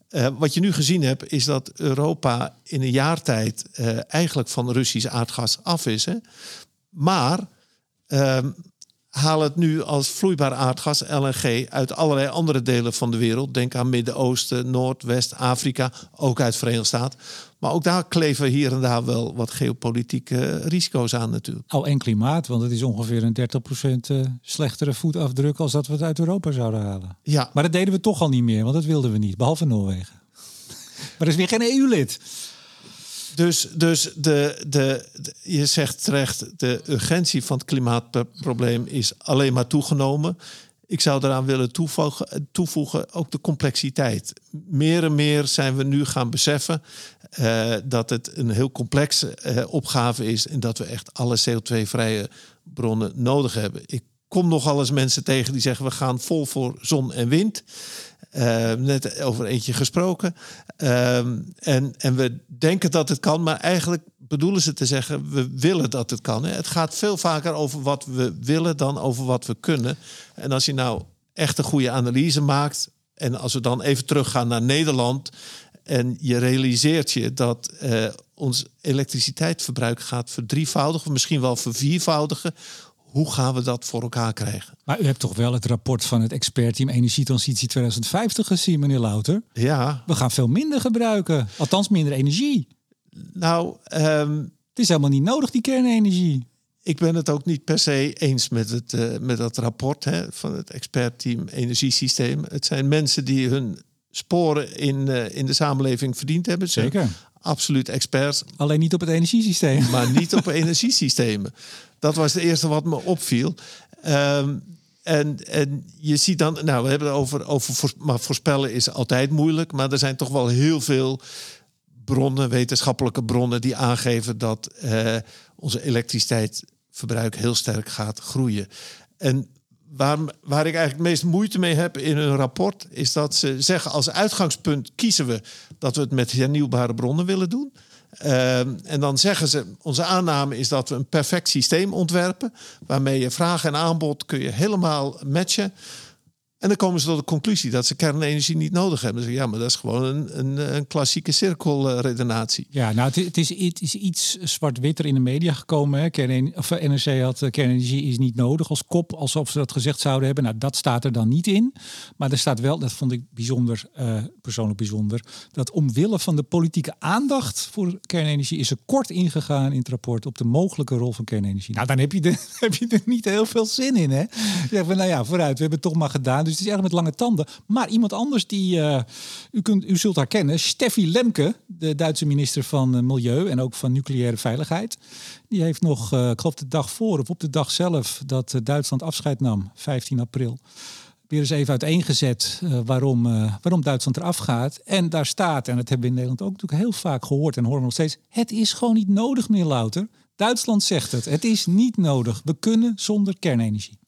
Eh, wat je nu gezien hebt, is dat Europa in een jaar tijd eh, eigenlijk van Russisch aardgas af is. Hè? Maar ehm, haal het nu als vloeibaar aardgas, LNG, uit allerlei andere delen van de wereld. Denk aan Midden-Oosten, Noord, West, Afrika, ook uit Verenigde Staten. Maar ook daar kleven hier en daar wel wat geopolitieke risico's aan natuurlijk. Al en klimaat, want het is ongeveer een 30% eh, slechtere voetafdruk als dat we het uit Europa zouden halen. Ja, Maar dat deden we toch al niet meer, want dat wilden we niet, behalve Noorwegen. Maar er is weer geen EU-lid. Dus, dus de, de, je zegt terecht, de urgentie van het klimaatprobleem is alleen maar toegenomen. Ik zou eraan willen toevoegen, toevoegen ook de complexiteit. Meer en meer zijn we nu gaan beseffen eh, dat het een heel complexe eh, opgave is en dat we echt alle CO2-vrije bronnen nodig hebben. Ik kom nogal eens mensen tegen die zeggen we gaan vol voor zon en wind. Eh, net over eentje gesproken. Ehm, en, en we denken dat het kan, maar eigenlijk bedoelen ze te zeggen: we willen dat het kan. Hè. Het gaat veel vaker over wat we willen dan over wat we kunnen. En als je nou echt een goede analyse maakt, en als we dan even teruggaan naar Nederland. En je realiseert je dat eh, ons elektriciteitsverbruik gaat verdrievoudigen, misschien wel verviervoudigen. Hoe gaan we dat voor elkaar krijgen? Maar u hebt toch wel het rapport van het expertteam Energietransitie 2050 gezien, meneer Louter? Ja, We gaan veel minder gebruiken. Althans, minder energie. nou, ehm, Het is helemaal niet nodig, die kernenergie. ik ben het ook niet per se eens met, het, eh, met dat rapport hè, van het expertteam Energiesysteem. Het zijn mensen die hun sporen in, eh, in de samenleving verdiend hebben. Zeker. Absoluut experts, Alleen niet op het energiesysteem. maar niet op energiesystemen. Dat was het eerste wat me opviel. Ehm, en, en je ziet dan, nou, we hebben het over, over maar voorspellen is altijd moeilijk, maar er zijn toch wel heel veel bronnen, wetenschappelijke bronnen, die aangeven dat eh, onze elektriciteitsverbruik heel sterk gaat groeien. En waar, waar ik eigenlijk het meest moeite mee heb in hun rapport, is dat ze zeggen als uitgangspunt kiezen we dat we het met hernieuwbare bronnen willen doen. Ehm, en dan zeggen ze, onze aanname is dat we een perfect systeem ontwerpen, waarmee je vraag en aanbod kun je helemaal matchen. En dan komen ze tot de conclusie dat ze kernenergie niet nodig hebben. Ja, maar dat is gewoon een, een, een klassieke cirkelredenatie. Ja, nou, het is, het is, iets zwart-witter in de media gekomen. Hè. Of eh, NRC had eh, kernenergie is niet nodig als kop, alsof ze dat gezegd zouden hebben. Nou, dat staat er dan niet in. Maar er staat wel, dat vond ik bijzonder, eh, persoonlijk bijzonder, dat omwille van de politieke aandacht voor kernenergie is er kort ingegaan in het rapport op de mogelijke rol van kernenergie. Nou, dan heb je er, heb je er niet heel veel zin in, hè? Zegt van, nou ja, vooruit, we hebben het toch maar gedaan. Dus het is echt met lange tanden. Maar iemand anders die, eh, u, kunt, u zult haar kennen, Steffi Lemke, de Duitse minister van eh, Milieu en ook van Nucleaire Veiligheid. Die heeft nog, eh, ik geloof de dag voor of op de dag zelf dat Duitsland afscheid nam, 15 april. Weer eens even uiteengezet eh, waarom, waarom Duitsland eraf gaat. En daar staat, en dat hebben we in Nederland ook natuurlijk heel vaak gehoord en horen we nog steeds. Het is gewoon niet nodig meer, Louter. Duitsland zegt het. Het is niet nodig. We kunnen zonder kernenergie.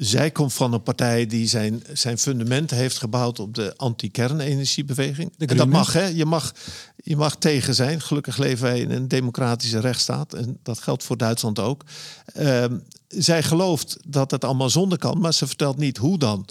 Zij komt van een partij die zijn, zijn fundament heeft gebouwd op de anti-kernenergiebeweging. En dat mag, hè? Je mag, je mag tegen zijn. Gelukkig leven wij in een democratische rechtsstaat. En dat geldt voor Duitsland ook. Ehm, zij gelooft dat het allemaal zonder kan, maar ze vertelt niet hoe dan.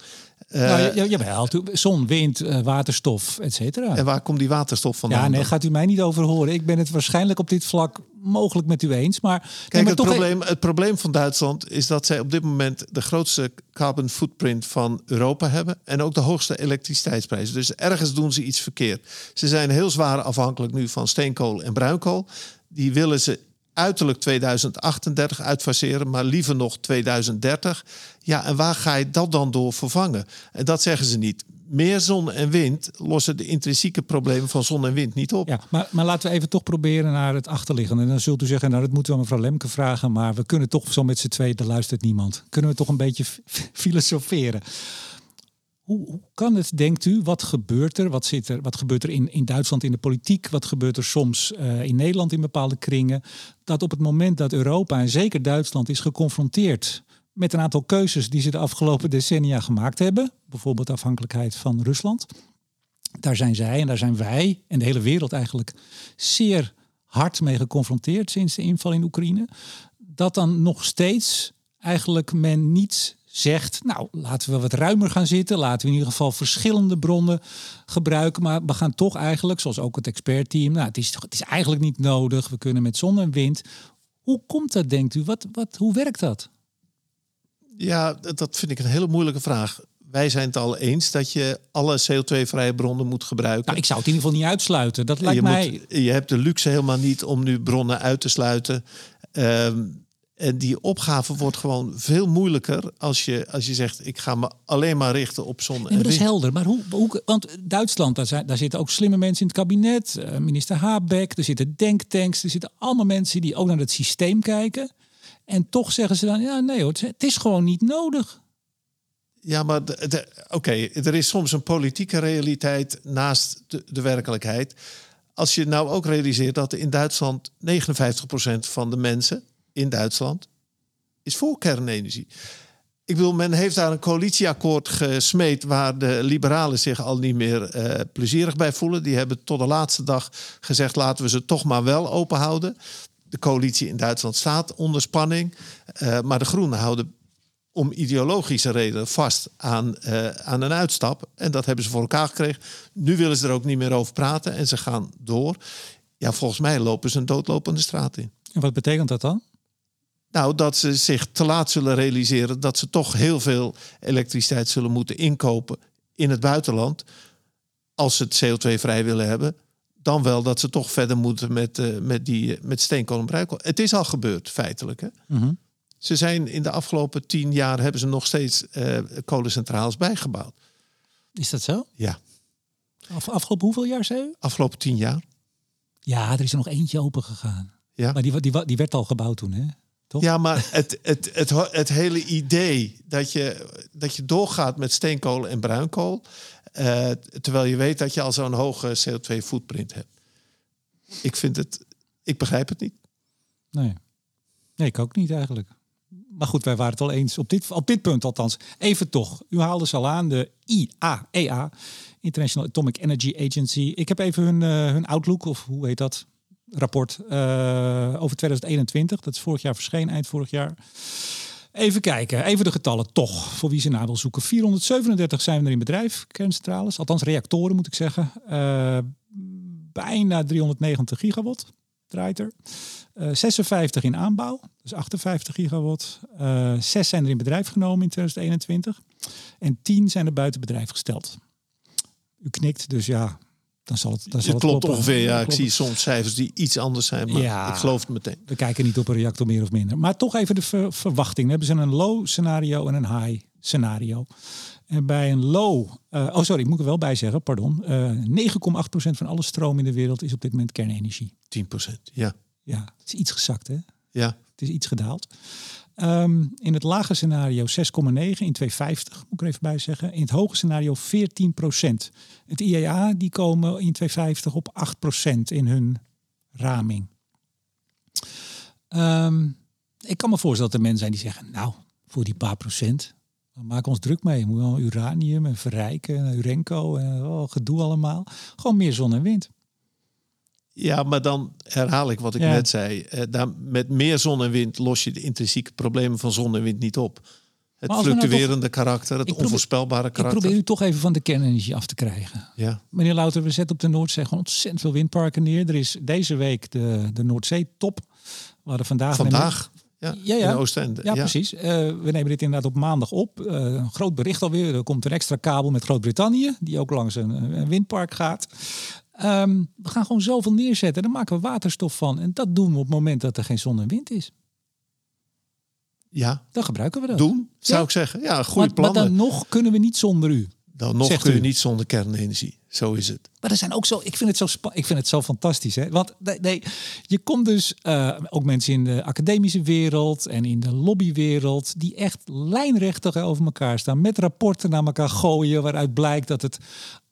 Eh, nou, ja, jawel, zon, wind, eh, waterstof, et cetera. En waar komt die waterstof vandaan? Ja, nee, gaat u mij niet over horen. Ik ben het waarschijnlijk op dit vlak mogelijk met u eens. Maar, nee, Kijk, maar het, probleem, het probleem van Duitsland is dat zij op dit moment de grootste carbon footprint van Europa hebben. En ook de hoogste elektriciteitsprijzen. Dus ergens doen ze iets verkeerd. Ze zijn heel zwaar afhankelijk nu van steenkool en bruinkool. Die willen ze uiterlijk 2038 uitfaseren, maar liever nog 2030. Ja, en waar ga je dat dan door vervangen? En dat zeggen ze niet. Meer zon en wind lossen de intrinsieke problemen van zon en wind niet op. Ja, maar, maar laten we even toch proberen naar het achterliggende. En dan zult u zeggen, nou dat moeten we aan mevrouw Lemke vragen, maar we kunnen toch zo met z'n tweeën, daar luistert niemand. Kunnen we toch een beetje filosoferen? Hoe, hoe, kan het, denkt u? Wat gebeurt er? Wat, zit er, wat gebeurt er in, in Duitsland in de politiek? Wat gebeurt er soms uh, in Nederland in bepaalde kringen? Dat op het moment dat Europa en zeker Duitsland is geconfronteerd met een aantal keuzes die ze de afgelopen decennia gemaakt hebben, bijvoorbeeld afhankelijkheid van Rusland. Daar zijn zij en daar zijn wij en de hele wereld eigenlijk zeer hard mee geconfronteerd sinds de inval in Oekraïne. Dat dan nog steeds eigenlijk men niets zegt, nou laten we wat ruimer gaan zitten, laten we in ieder geval verschillende bronnen gebruiken, maar we gaan toch eigenlijk, zoals ook het expertteam, nou het is, het is eigenlijk niet nodig, we kunnen met zon en wind. Hoe komt dat, denkt u? Wat, wat, hoe werkt dat? Ja, dat vind ik een hele moeilijke vraag. Wij zijn het al eens dat je alle CO2-vrije bronnen moet gebruiken. Nou, ik zou het in ieder geval niet uitsluiten. Dat lijkt je mij. Moet, je hebt de luxe helemaal niet om nu bronnen uit te sluiten. Um, en die opgave wordt gewoon veel moeilijker als je, als je zegt: ik ga me alleen maar richten op zon. Nee, maar dat is helder. Maar hoe, hoe want Duitsland, daar, zijn, daar zitten ook slimme mensen in het kabinet. Uh, minister Habeck, er zitten denktanks, er zitten allemaal mensen die ook naar het systeem kijken. En toch zeggen ze dan: ja, nee hoor, het is gewoon niet nodig. Ja, maar oké, er is soms een politieke realiteit naast de, de werkelijkheid. Als je nou ook realiseert dat in Duitsland 59% van de mensen in Duitsland is voor kernenergie. Ik bedoel, men heeft daar een coalitieakkoord gesmeed waar de liberalen zich al niet meer uh, plezierig bij voelen. Die hebben tot de laatste dag gezegd: laten we ze toch maar wel open houden. De coalitie in Duitsland staat onder spanning. Uh, maar de Groenen houden om ideologische redenen vast aan, uh, aan een uitstap. En dat hebben ze voor elkaar gekregen. Nu willen ze er ook niet meer over praten en ze gaan door. Ja, volgens mij lopen ze een doodlopende straat in. En wat betekent dat dan? Nou, dat ze zich te laat zullen realiseren dat ze toch heel veel elektriciteit zullen moeten inkopen in het buitenland. Als ze het CO2-vrij willen hebben. Dan wel dat ze toch verder moeten met, uh, met, die, uh, met steenkool en. Het is al gebeurd, feitelijk. Hè? Mm -hmm. Ze zijn in de afgelopen tien jaar hebben ze nog steeds uh, kolencentrales bijgebouwd. Is dat zo? Ja. Af, afgelopen hoeveel jaar, zei u? Afgelopen tien jaar. Ja, er is er nog eentje open gegaan. Ja. Maar die, die, die werd al gebouwd toen, hè? Toch? Ja, maar het, het, het, het, hele idee dat je, dat je doorgaat met steenkool en bruinkool, uh, terwijl je weet dat je al zo'n hoge CO2-footprint hebt. Ik vind het, ik begrijp het niet. Nee. nee, ik ook niet eigenlijk. Maar goed, wij waren het al eens op dit, op dit punt althans. Even toch, u haalde ze al aan, de IAEA, International Atomic Energy Agency. Ik heb even hun, uh, hun outlook, of hoe heet dat? Rapport uh, over 2021. Dat is vorig jaar verschenen, eind vorig jaar. Even kijken, even de getallen toch, voor wie ze naar wil zoeken. 437 zijn er in bedrijf, kerncentrales, althans reactoren moet ik zeggen. Uh, bijna 390 gigawatt draait er. Uh, 56 in aanbouw, dus 58 gigawatt. Uh, 6 zijn er in bedrijf genomen in 2021. En 10 zijn er buiten bedrijf gesteld. U knikt, dus ja, dan zal het, dan zal het, het klopt kloppen. ongeveer. Ja, ik zie soms cijfers die iets anders zijn, maar Ja. ik geloof het meteen. We kijken niet op een reactor meer of minder. Maar toch even de ver- verwachting. Dan hebben ze een low scenario en een high scenario. En bij een low, eh, oh sorry, ik moet er wel bij zeggen, pardon. eh 9,8% van alle stroom in de wereld is op dit moment kernenergie. 10 procent. Ja, Ja, het is iets gezakt hè. ja. Het is iets gedaald. Ehm, in het lage scenario 6,9 in 250, moet ik er even bij zeggen. In het hoge scenario 14% Het IEA die komen in 250 op 8% in hun raming. Ehm, ik kan me voorstellen dat er mensen zijn die zeggen, nou, voor die paar procent, we ons druk mee. We moeten wel uranium en verrijken, en Urenco en oh, gedoe allemaal. Gewoon meer zon en wind. Ja, maar dan herhaal ik wat ik Ja. net zei. Eh, daar, met meer zon en wind los je de intrinsieke problemen van zon en wind niet op. Het nou fluctuerende karakter, het Ik probeer- onvoorspelbare Ik karakter. probeer u toch even van de kernenergie af te krijgen. Ja, Meneer Louter, we zetten op de Noordzee gewoon ontzettend veel windparken neer. Er is deze week de, de Noordzee top. We hadden vandaag... vandaag. Ja, Ja, ja. in Oostende. Ja, precies. Eh, we nemen dit inderdaad op maandag op. Eh, een groot bericht alweer. Er komt een extra kabel met Groot-Brittannië, die ook langs een, een windpark gaat. Ehm, we gaan gewoon zoveel neerzetten. Daar maken we waterstof van. En dat doen we op het moment dat er geen zon en wind is. Ja, Dan gebruiken we dat. doen, zou Ja. ik zeggen. Ja, goede maar, maar plannen. dan nog kunnen we niet zonder u. Dan nog zegt kun je u. niet zonder kernenergie. Zo is het. Maar er zijn ook zo, ik vind het zo, spa- ik vind het zo fantastisch. Hè? Want nee, nee, je komt dus eh, ook mensen in de academische wereld en in de lobbywereld die echt lijnrechtig over elkaar staan, met rapporten naar elkaar gooien waaruit blijkt dat het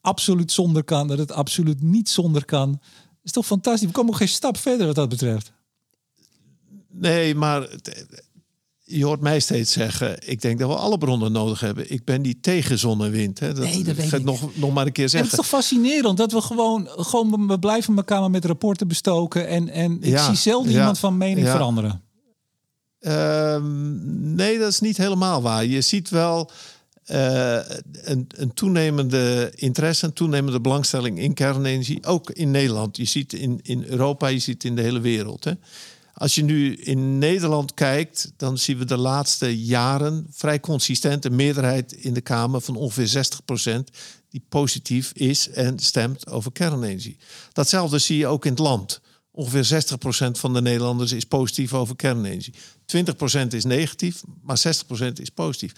absoluut zonder kan, dat het absoluut niet zonder kan. Dat is toch fantastisch? We komen ook geen stap verder wat dat betreft. Nee, maar het- je hoort mij steeds zeggen... ik denk dat we alle bronnen nodig hebben. Ik ben niet tegen zon en wind. Hè. Dat, Nee, dat weet ik nog, nog maar een keer En het is zeggen. toch fascinerend dat we gewoon, gewoon we blijven elkaar maar met rapporten bestoken en, en ik Ja, zie zelden ja, iemand van mening ja. veranderen. Ehm, nee, dat is niet helemaal waar. Je ziet wel eh, een, een toenemende interesse, een toenemende belangstelling in kernenergie. Ook in Nederland. Je ziet in, in Europa, je ziet in de hele wereld. Hè. Als je nu in Nederland kijkt, dan zien we de laatste jaren vrij consistent een meerderheid in de Kamer van ongeveer 60% die positief is en stemt over kernenergie. Datzelfde zie je ook in het land. Ongeveer 60% van de Nederlanders is positief over kernenergie. 20% is negatief, maar 60% is positief.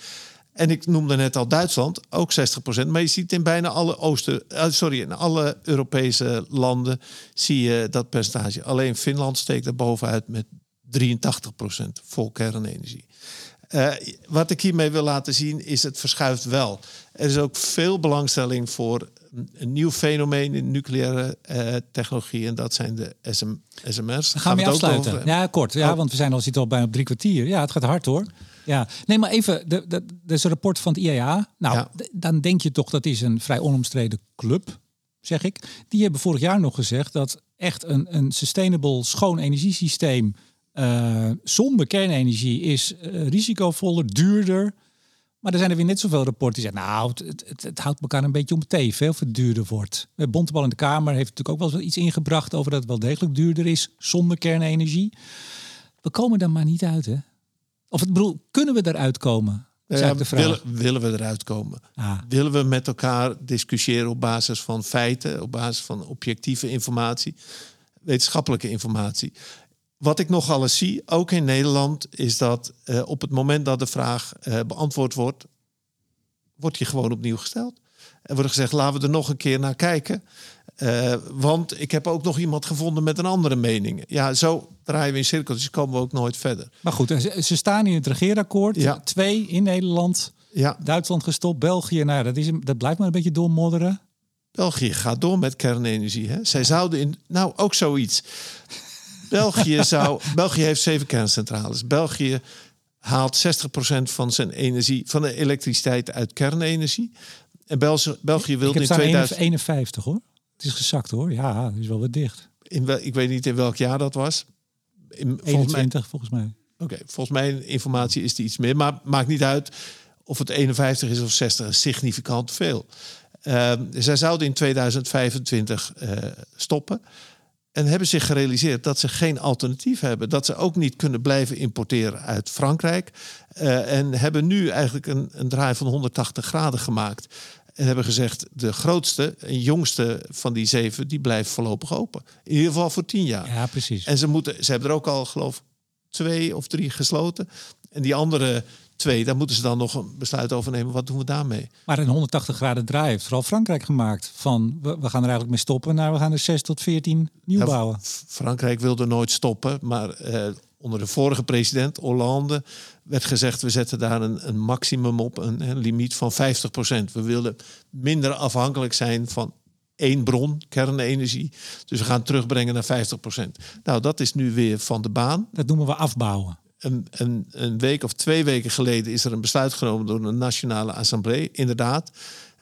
En ik noemde net al Duitsland, ook 60%. Maar je ziet in bijna alle Oosten, eh, sorry, in alle Europese landen zie je dat percentage. Alleen Finland steekt er bovenuit met 83% vol kernenergie. Eh, wat ik hiermee wil laten zien is het verschuift wel. Er is ook veel belangstelling voor een, nieuw fenomeen in nucleaire eh, technologie. En dat zijn de SM, SMR's. Dan gaan we afsluiten. over- Ja, kort. Ja, Oh. want we zijn al zitten al bijna op drie kwartier. Ja, het gaat hard hoor. Ja, nee, maar even. De, de, is een rapport van het IEA. Nou, Ja. dan denk je toch dat is een vrij onomstreden club, zeg ik. Die hebben vorig jaar nog gezegd dat echt een, een sustainable schoon energiesysteem eh, zonder kernenergie is eh, risicovoller, duurder. Maar er zijn er weer net zoveel rapporten die zeggen, nou, het, het, het houdt elkaar een beetje om het even, of het duurder wordt. Eh, Bontebal in de Kamer heeft natuurlijk ook wel eens iets ingebracht over dat het wel degelijk duurder is zonder kernenergie. We komen er maar niet uit, hè? Of ik bedoel, kunnen we eruit komen? Ja, willen, willen we eruit komen? Ah. Willen we met elkaar discussiëren op basis van feiten, op basis van objectieve informatie, wetenschappelijke informatie? Wat ik nogal eens zie, ook in Nederland, is dat eh, op het moment dat de vraag eh, beantwoord wordt, wordt die gewoon opnieuw gesteld. Er wordt gezegd, laten we er nog een keer naar kijken. Eh, want ik heb ook nog iemand gevonden met een andere mening. Ja, zo draaien we in cirkels, dus komen we ook nooit verder. Maar goed, ze, ze staan in het regeerakkoord. Ja. Twee in Nederland, Ja, Duitsland gestopt, België. Nou, dat, is, dat blijft maar een beetje doormodderen. België gaat door met kernenergie. Hè? Zij zouden in. Nou, ook zoiets. België, zou, België heeft zeven kerncentrales. België haalt 60% van zijn energie, van de elektriciteit uit kernenergie. En België, België heb in staan 2000. 51 hoor. Het is gezakt hoor. Ja, dat is wel wat dicht. In wel, ik weet niet in welk jaar dat was. In, volgens mij, 21 volgens mij. Oké, volgens mijn informatie is die iets meer. Maar maakt niet uit of het 51 is of 60. is Significant veel. Ehm, zij zouden in 2025 eh, stoppen. En hebben zich gerealiseerd dat ze geen alternatief hebben. Dat ze ook niet kunnen blijven importeren uit Frankrijk. Eh, en hebben nu eigenlijk een, een draai van 180 graden gemaakt. En hebben gezegd, de grootste en jongste van die zeven... die blijft voorlopig open. In ieder geval voor tien jaar. Ja, precies. En ze, moeten, ze hebben er ook al, geloof ik, twee of drie gesloten. En die andere twee, daar moeten ze dan nog een besluit over nemen. Wat doen we daarmee? Maar een 180 graden draai heeft vooral Frankrijk gemaakt. Van we, we gaan er eigenlijk mee stoppen. naar we gaan er 6 tot 14 nieuw bouwen. Frankrijk wilde nooit stoppen, maar eh, onder de vorige president, Hollande, werd gezegd: we zetten daar een, een maximum op, een, een limiet van 50%. We willen minder afhankelijk zijn van één bron, kernenergie. Dus we gaan terugbrengen naar 50%. Nou, dat is nu weer van de baan. Dat noemen we afbouwen. een, een, een week of twee weken geleden is er een besluit genomen door de Nationale Assemblée, inderdaad.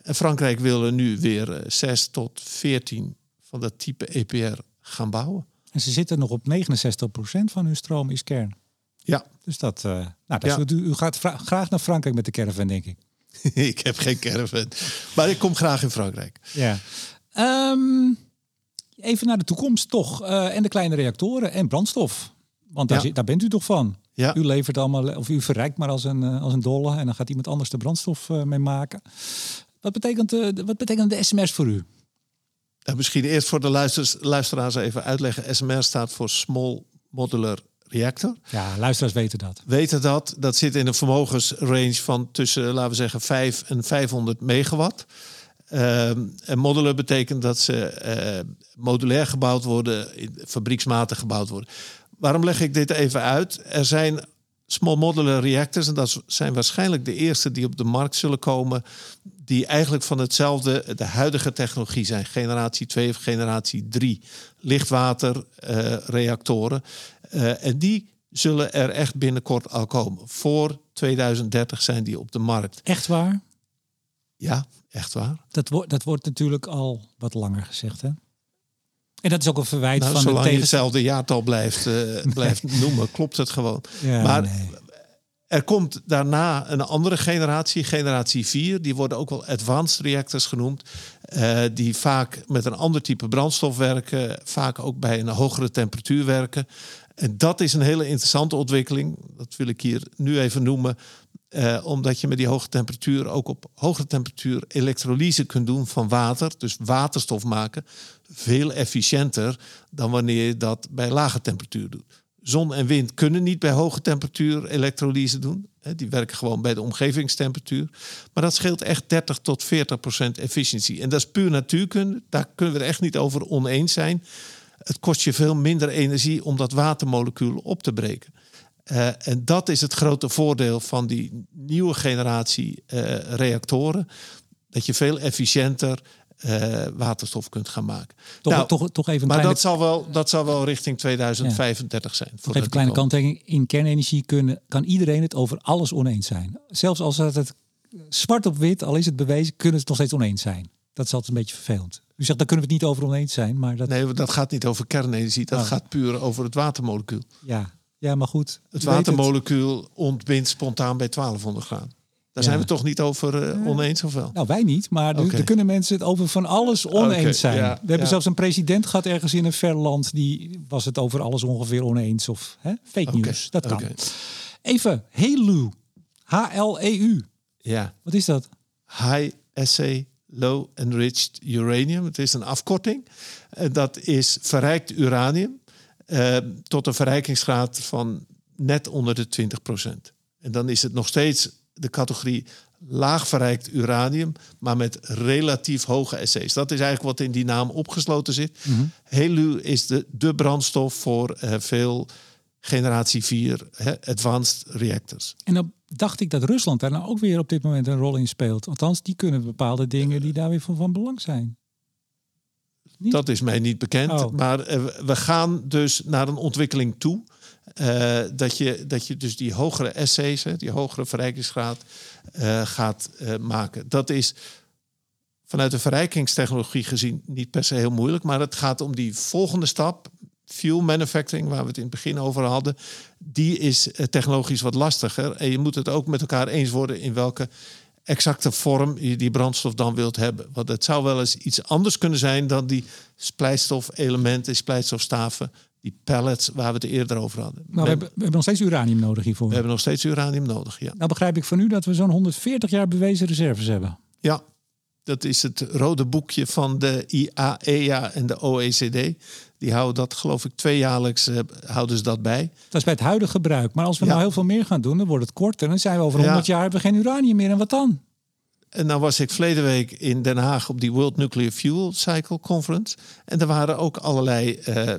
En Frankrijk wil er nu weer eh, 6 tot 14 van dat type EPR gaan bouwen. En ze zitten nog op 69% van hun stroom is kern. Ja, Dus dat, eh, nou, dat is Ja. u, u gaat graag naar Frankrijk met de caravan, denk ik. ik heb geen caravan, maar ik kom graag in Frankrijk. Ja. Ehm, even naar de toekomst toch. eh, en de kleine reactoren en brandstof. Want daar, Ja. zit- daar bent u toch van? Ja. U levert allemaal, of u verrijkt maar als een, eh, als een dolle. En dan gaat iemand anders de brandstof eh, mee maken. Wat betekent, eh, de- wat betekent de sms voor u? Uh, misschien eerst voor de luisteraars even uitleggen. SMR staat voor Small Modular Reactor. Ja, luisteraars weten dat. Weten dat. Dat zit in een vermogensrange van tussen, laten we zeggen, 5 en 500 megawatt. Uh, en modular betekent dat ze uh, modulair gebouwd worden, fabrieksmatig gebouwd worden. Waarom leg ik dit even uit? Er zijn small modular reactors, en dat zijn waarschijnlijk de eerste die op de markt zullen komen, die eigenlijk van hetzelfde, de huidige technologie zijn, generatie 2 of generatie 3 lichtwaterreactoren. Uh, en die zullen er echt binnenkort al komen. Voor 2030 zijn die op de markt. Echt waar? Ja, echt waar. Dat, wordt dat wordt natuurlijk al wat langer gezegd, hè? En dat is ook een verwijt nou, van zolang de je hetzelfde jaartal blijft, uh, blijft noemen, klopt het gewoon. Ja, maar nee. Er komt daarna een andere generatie, generatie 4. Die worden ook wel advanced reactors genoemd. Uh, die vaak met een ander type brandstof werken. Vaak ook bij een hogere temperatuur werken. En dat is een hele interessante ontwikkeling. Dat wil ik hier nu even noemen. Uh, omdat je met die hoge temperatuur ook op hoge temperatuur elektrolyse kunt doen van water. Dus waterstof maken. Veel efficiënter dan wanneer je dat bij lage temperatuur doet. Zon en wind kunnen niet bij hoge temperatuur elektrolyse doen. Die werken gewoon bij de omgevingstemperatuur. Maar dat scheelt echt 30 tot 40 procent efficiëntie. En dat is puur natuurkunde. Daar kunnen we er echt niet over oneens zijn. Het kost je veel minder energie om dat watermolecuul op te breken. Uh, en dat is het grote voordeel van die nieuwe generatie uh, reactoren. Dat je veel efficiënter uh, waterstof kunt gaan maken. Toch, nou, toch, toch even een maar kleine, dat zal, wel, dat zal wel richting 2035 zijn. nog even een kleine kanttekening. In kernenergie kunnen, kan iedereen het over alles oneens zijn. Zelfs als het, het zwart op wit, al is het bewezen, kunnen ze het nog steeds oneens zijn. Dat is altijd een beetje vervelend. U zegt, daar kunnen we het niet over oneens zijn. Maar dat... Nee, dat gaat niet over kernenergie. Dat Oh. gaat puur over het watermolecuul. Ja. ja, maar goed. Het watermolecuul ontbindt spontaan bij 1200 graden. Daar Ja. zijn we toch niet over uh, oneens of wel? Nou, wij niet, maar er- er kunnen mensen het over van alles oneens zijn. ja, we hebben ja. zelfs een president gehad ergens in een ver land, die was het over alles ongeveer oneens. Of hè? fake Oké, news, dat kan. Even, HELU. H-L-E-U. Ja, Wat is dat? High Assay Low Enriched Uranium. Het is een afkorting. En dat is verrijkt uranium eh, tot een verrijkingsgraad van net onder de 20% En dan is het nog steeds de categorie laag verrijkt uranium, maar met relatief hoge SC's. Dat is eigenlijk wat in die naam opgesloten zit. HELU is de, de brandstof voor eh, veel generatie 4 hè, advanced reactors. En dan dacht ik dat Rusland daar nou ook weer op dit moment een rol in speelt. Althans, die kunnen bepaalde dingen die daar weer van, van belang zijn. Niet? Dat is mij niet bekend. Oh. Maar eh, we gaan dus naar een ontwikkeling toe. Eh, dat, je, dat je dus die hogere essays, die hogere verrijkingsgraad, eh, gaat eh, maken. Dat is vanuit de verrijkingstechnologie gezien niet per se heel moeilijk. Maar het gaat om die volgende stap. Fuel manufacturing, waar we het in het begin over hadden, die is technologisch wat lastiger. En je moet het ook met elkaar eens worden in welke exacte vorm je die brandstof dan wilt hebben. Want het zou wel eens iets anders kunnen zijn dan die splijtstofelementen, splijtstofstaven, die pellets waar we het eerder over hadden. Maar we, hebben, we hebben nog steeds uranium nodig hiervoor. we hebben nog steeds uranium nodig, ja. Nou begrijp ik van u dat we zo'n 140 jaar bewezen reserves hebben. Ja, dat is het rode boekje van de IAEA en de OECD. Die houden dat, geloof ik, tweejaarlijks eh, houden ze dat bij. Dat is bij het huidige gebruik. Maar als we Ja. nou heel veel meer gaan doen, dan wordt het kort. En dan zijn we over Ja. 100 jaar hebben we geen uranium meer. En wat dan? En nou was ik verleden week in Den Haag op die World Nuclear Fuel Cycle Conference. En er waren ook allerlei eh,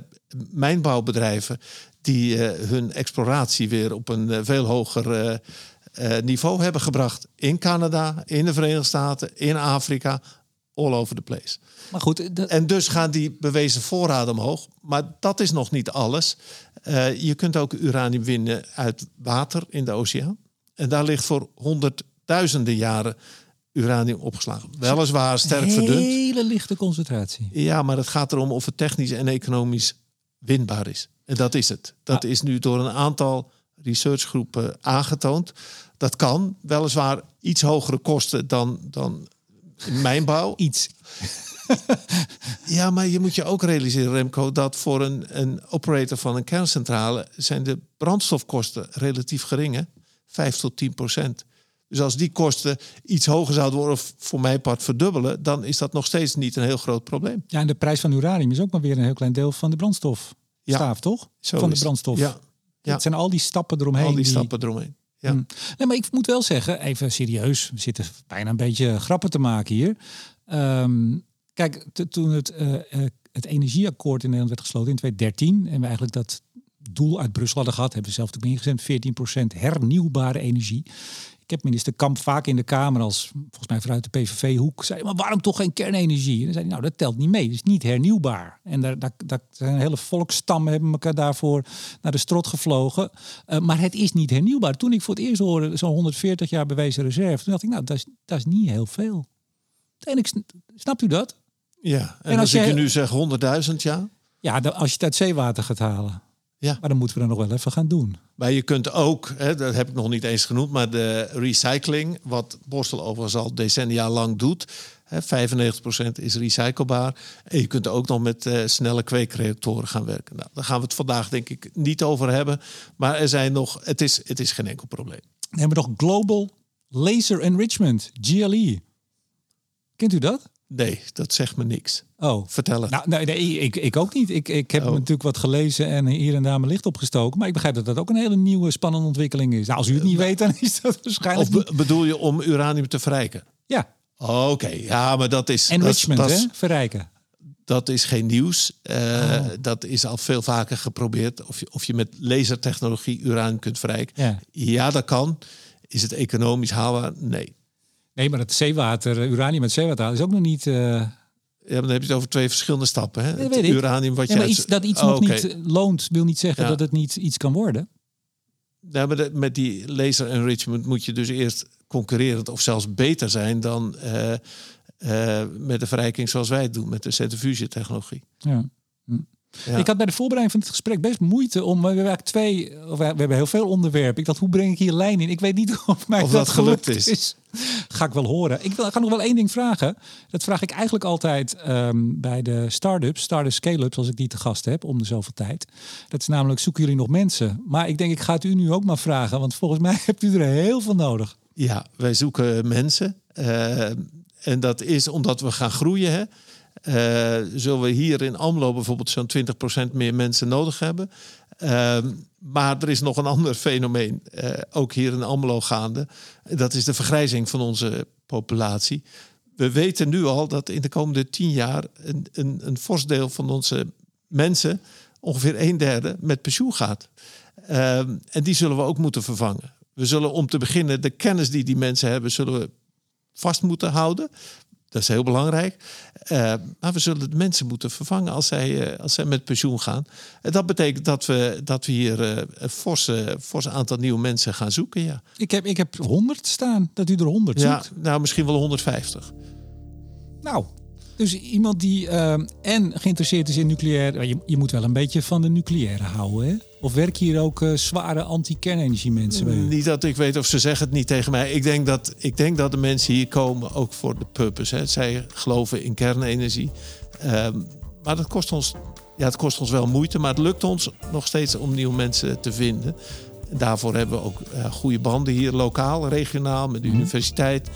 mijnbouwbedrijven die eh, hun exploratie weer op een eh, veel hoger eh, niveau hebben gebracht. In Canada, in de Verenigde Staten, in Afrika, all over the place. Maar goed, dat, En dus gaan die bewezen voorraden omhoog. Maar dat is nog niet alles. Je kunt ook uranium winnen uit water in de oceaan. En daar ligt voor honderdduizenden jaren uranium opgeslagen. Weliswaar sterk verdund. hele lichte concentratie. Ja, maar het gaat erom of het technisch en economisch winbaar is. En dat is het. Dat Ah. is nu door een aantal researchgroepen aangetoond. Dat kan weliswaar iets hogere kosten dan, dan mijnbouw. Iets. Ja, maar je moet je ook realiseren, Remco, dat voor een, een operator van een kerncentrale zijn de brandstofkosten relatief gering. Hè? 5 tot 10 procent. Dus als die kosten iets hoger zouden worden, of voor mijn part verdubbelen, dan is dat nog steeds niet een heel groot probleem. Ja, en de prijs van uranium is ook maar weer een heel klein deel van de brandstof. Ja, Staaf, toch? Zo van de brandstof. Ja, ja. Het zijn al die stappen eromheen. al die stappen eromheen. Ja. Mm. Nee, maar ik moet wel zeggen, even serieus, we zitten bijna een beetje grappen te maken hier. Ehm, kijk, toen het, eh, eh, het energieakkoord in Nederland werd gesloten in 2013 en we eigenlijk dat doel uit Brussel hadden gehad, hebben we zelf natuurlijk ingezet, 14% hernieuwbare energie. Ik heb minister Kamp vaak in de Kamer als, volgens mij vanuit de PVV-hoek, zei maar waarom toch geen kernenergie? En dan zei hij, nou dat telt niet mee, dat is niet hernieuwbaar. En daar, daar, daar zijn hele volkstammen hebben elkaar daarvoor naar de strot gevlogen. Eh, maar het is niet hernieuwbaar. Toen ik voor het eerst hoorde zo'n 140 jaar bewezen reserve, toen dacht ik, nou dat is, dat is niet heel veel. En ik, sn- snapt u dat? Ja, en, En als, als ik je nu zeg 100.000, ja. Ja, als je het uit zeewater gaat halen. Ja. Maar dan moeten we dat nog wel even gaan doen. Maar je kunt ook, hè, dat heb ik nog niet eens genoemd, maar de recycling, wat Borstel overigens al decennia lang doet. Hè, 95% is recyclebaar. En je kunt ook nog met eh, snelle kweekreactoren gaan werken. Nou, daar gaan we het vandaag denk ik niet over hebben. Maar er zijn nog, het is, het is geen enkel probleem. Dan hebben we nog Global Laser Enrichment, GLE. Kent u dat? Nee, dat zegt me niks. Oh, Vertel het. Nou, nee, nee, ik, ik ook niet. Ik, ik heb Oh. natuurlijk wat gelezen en hier en daar mijn licht opgestoken. Maar ik begrijp dat dat ook een hele nieuwe spannende ontwikkeling is. Nou, als u het niet weet, dan is dat waarschijnlijk of bedoel je om uranium te verrijken? Ja, Oké, ja, maar dat is, enrichment, dat hè? Verrijken. dat is geen nieuws. Eh, Oh. Dat is al veel vaker geprobeerd. Of je, of je met lasertechnologie uranium kunt verrijken. Ja. Ja, dat kan. Is het economisch haalbaar? Nee. Nee, maar het zeewater, eh, uranium met zeewater is ook nog niet... eh, Ja, maar dan heb je het over twee verschillende stappen. Hè? Dat Het weet ik. uranium wat ja, je uit- iets, dat iets Oh, nog niet eh, loont, wil niet zeggen Ja. dat het niet iets kan worden. Ja, maar de- met die laser enrichment moet je dus eerst concurrerend of zelfs beter zijn dan met de verrijking zoals wij het doen, met de centrifugentechnologie. Ja. Ja. Ik had bij de voorbereiding van het gesprek best moeite om. We hebben eigenlijk twee, of we hebben heel veel onderwerpen. Ik dacht, hoe breng ik hier lijn in? Ik weet niet of mij Of dat, dat gelukt gelukt is. is. Ga ik wel horen. Ik wil, ga nog wel één ding vragen. Dat vraag ik eigenlijk altijd ehm, bij de start-ups, start-up scale-ups, als ik die te gast heb om de zoveel tijd. Dat is namelijk, zoeken jullie nog mensen? Maar ik denk, ik ga het u nu ook maar vragen, want volgens mij hebt u er heel veel nodig. Ja, wij zoeken mensen. eh, en dat is omdat we gaan groeien. Hè. Eh, zullen we hier in Amlo bijvoorbeeld zo'n 20% meer mensen nodig hebben. Ehm, maar er is nog een ander fenomeen, eh, ook hier in Amlo gaande. Dat is de vergrijzing van onze populatie. We weten nu al dat in de komende tien jaar een, een, een fors deel van onze mensen, ongeveer een derde, met pensioen gaat. Ehm, en die zullen we ook moeten vervangen. We zullen om te beginnen de kennis die die mensen hebben, zullen we vast moeten houden. Dat is heel belangrijk. Eh, maar we zullen de mensen moeten vervangen als zij, eh, als zij met pensioen gaan. En dat betekent dat we, dat we hier eh, een forse, fors aantal nieuwe mensen gaan zoeken. Ja, Ik heb, ik heb 100 staan, dat u er 100 ja zoekt. nou misschien wel 150. Nou, dus iemand die ehm, en geïnteresseerd is in nucleair. Je, je moet wel een beetje van de nucleaire houden, hè? Of werken hier ook eh, zware anti-kernenergie mensen bij? u? Niet dat ik weet of ze zeggen het niet tegen mij. Ik denk dat, ik denk dat de mensen hier komen ook voor de purpose. Hè. Zij geloven in kernenergie. Ehm, maar dat kost ons, ja, het kost ons wel moeite. Maar het lukt ons nog steeds om nieuwe mensen te vinden. En daarvoor hebben we ook eh, goede banden hier lokaal, regionaal, met de Mhm. universiteit,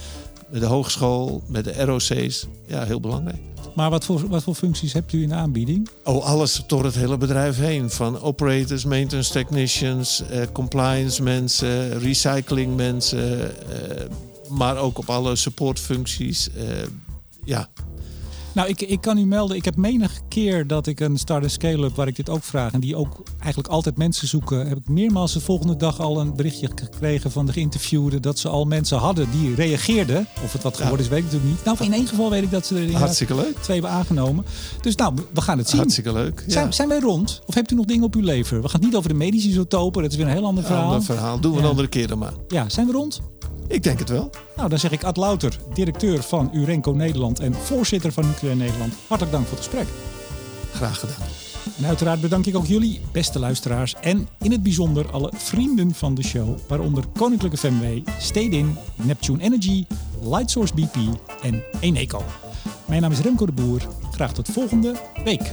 met de hogeschool, met de ROC's. Ja, heel belangrijk. Maar wat voor, wat voor functies hebt u in de aanbieding? Oh, alles door het hele bedrijf heen. Van operators, maintenance technicians, eh, compliance mensen, recycling mensen. eh, maar ook op alle supportfuncties. eh, ja, Nou, ik, ik kan u melden, ik heb menige keer dat ik een start- en scale-up waar ik dit ook vraag en die ook eigenlijk altijd mensen zoeken, heb ik meermaals de volgende dag al een berichtje gekregen van de geïnterviewden dat ze al mensen hadden die reageerden. Of het wat geworden is, weet ik natuurlijk niet. Nou, in één geval weet ik dat ze er hartstikke leuk. twee hebben aangenomen. Dus nou, we gaan het zien. Hartstikke leuk. Ja. Zijn, zijn wij rond? Of hebt u nog dingen op uw lever? We gaan het niet over de medische isotopen, dat is weer een heel ander verhaal. Ander verhaal. Doen we een andere keer dan maar. Ja, zijn we rond? Ik denk het wel. Nou, dan zeg ik Ad Louter, directeur van Urenco Nederland en voorzitter van Nucleair Nederland. Hartelijk dank voor het gesprek. Graag gedaan. En uiteraard bedank ik ook jullie, beste luisteraars. En in het bijzonder alle vrienden van de show. Waaronder Koninklijke FMW, Stedin, Neptune Energy, Lightsource BP en Eneco. Mijn naam is Remco de Boer. Graag tot volgende week.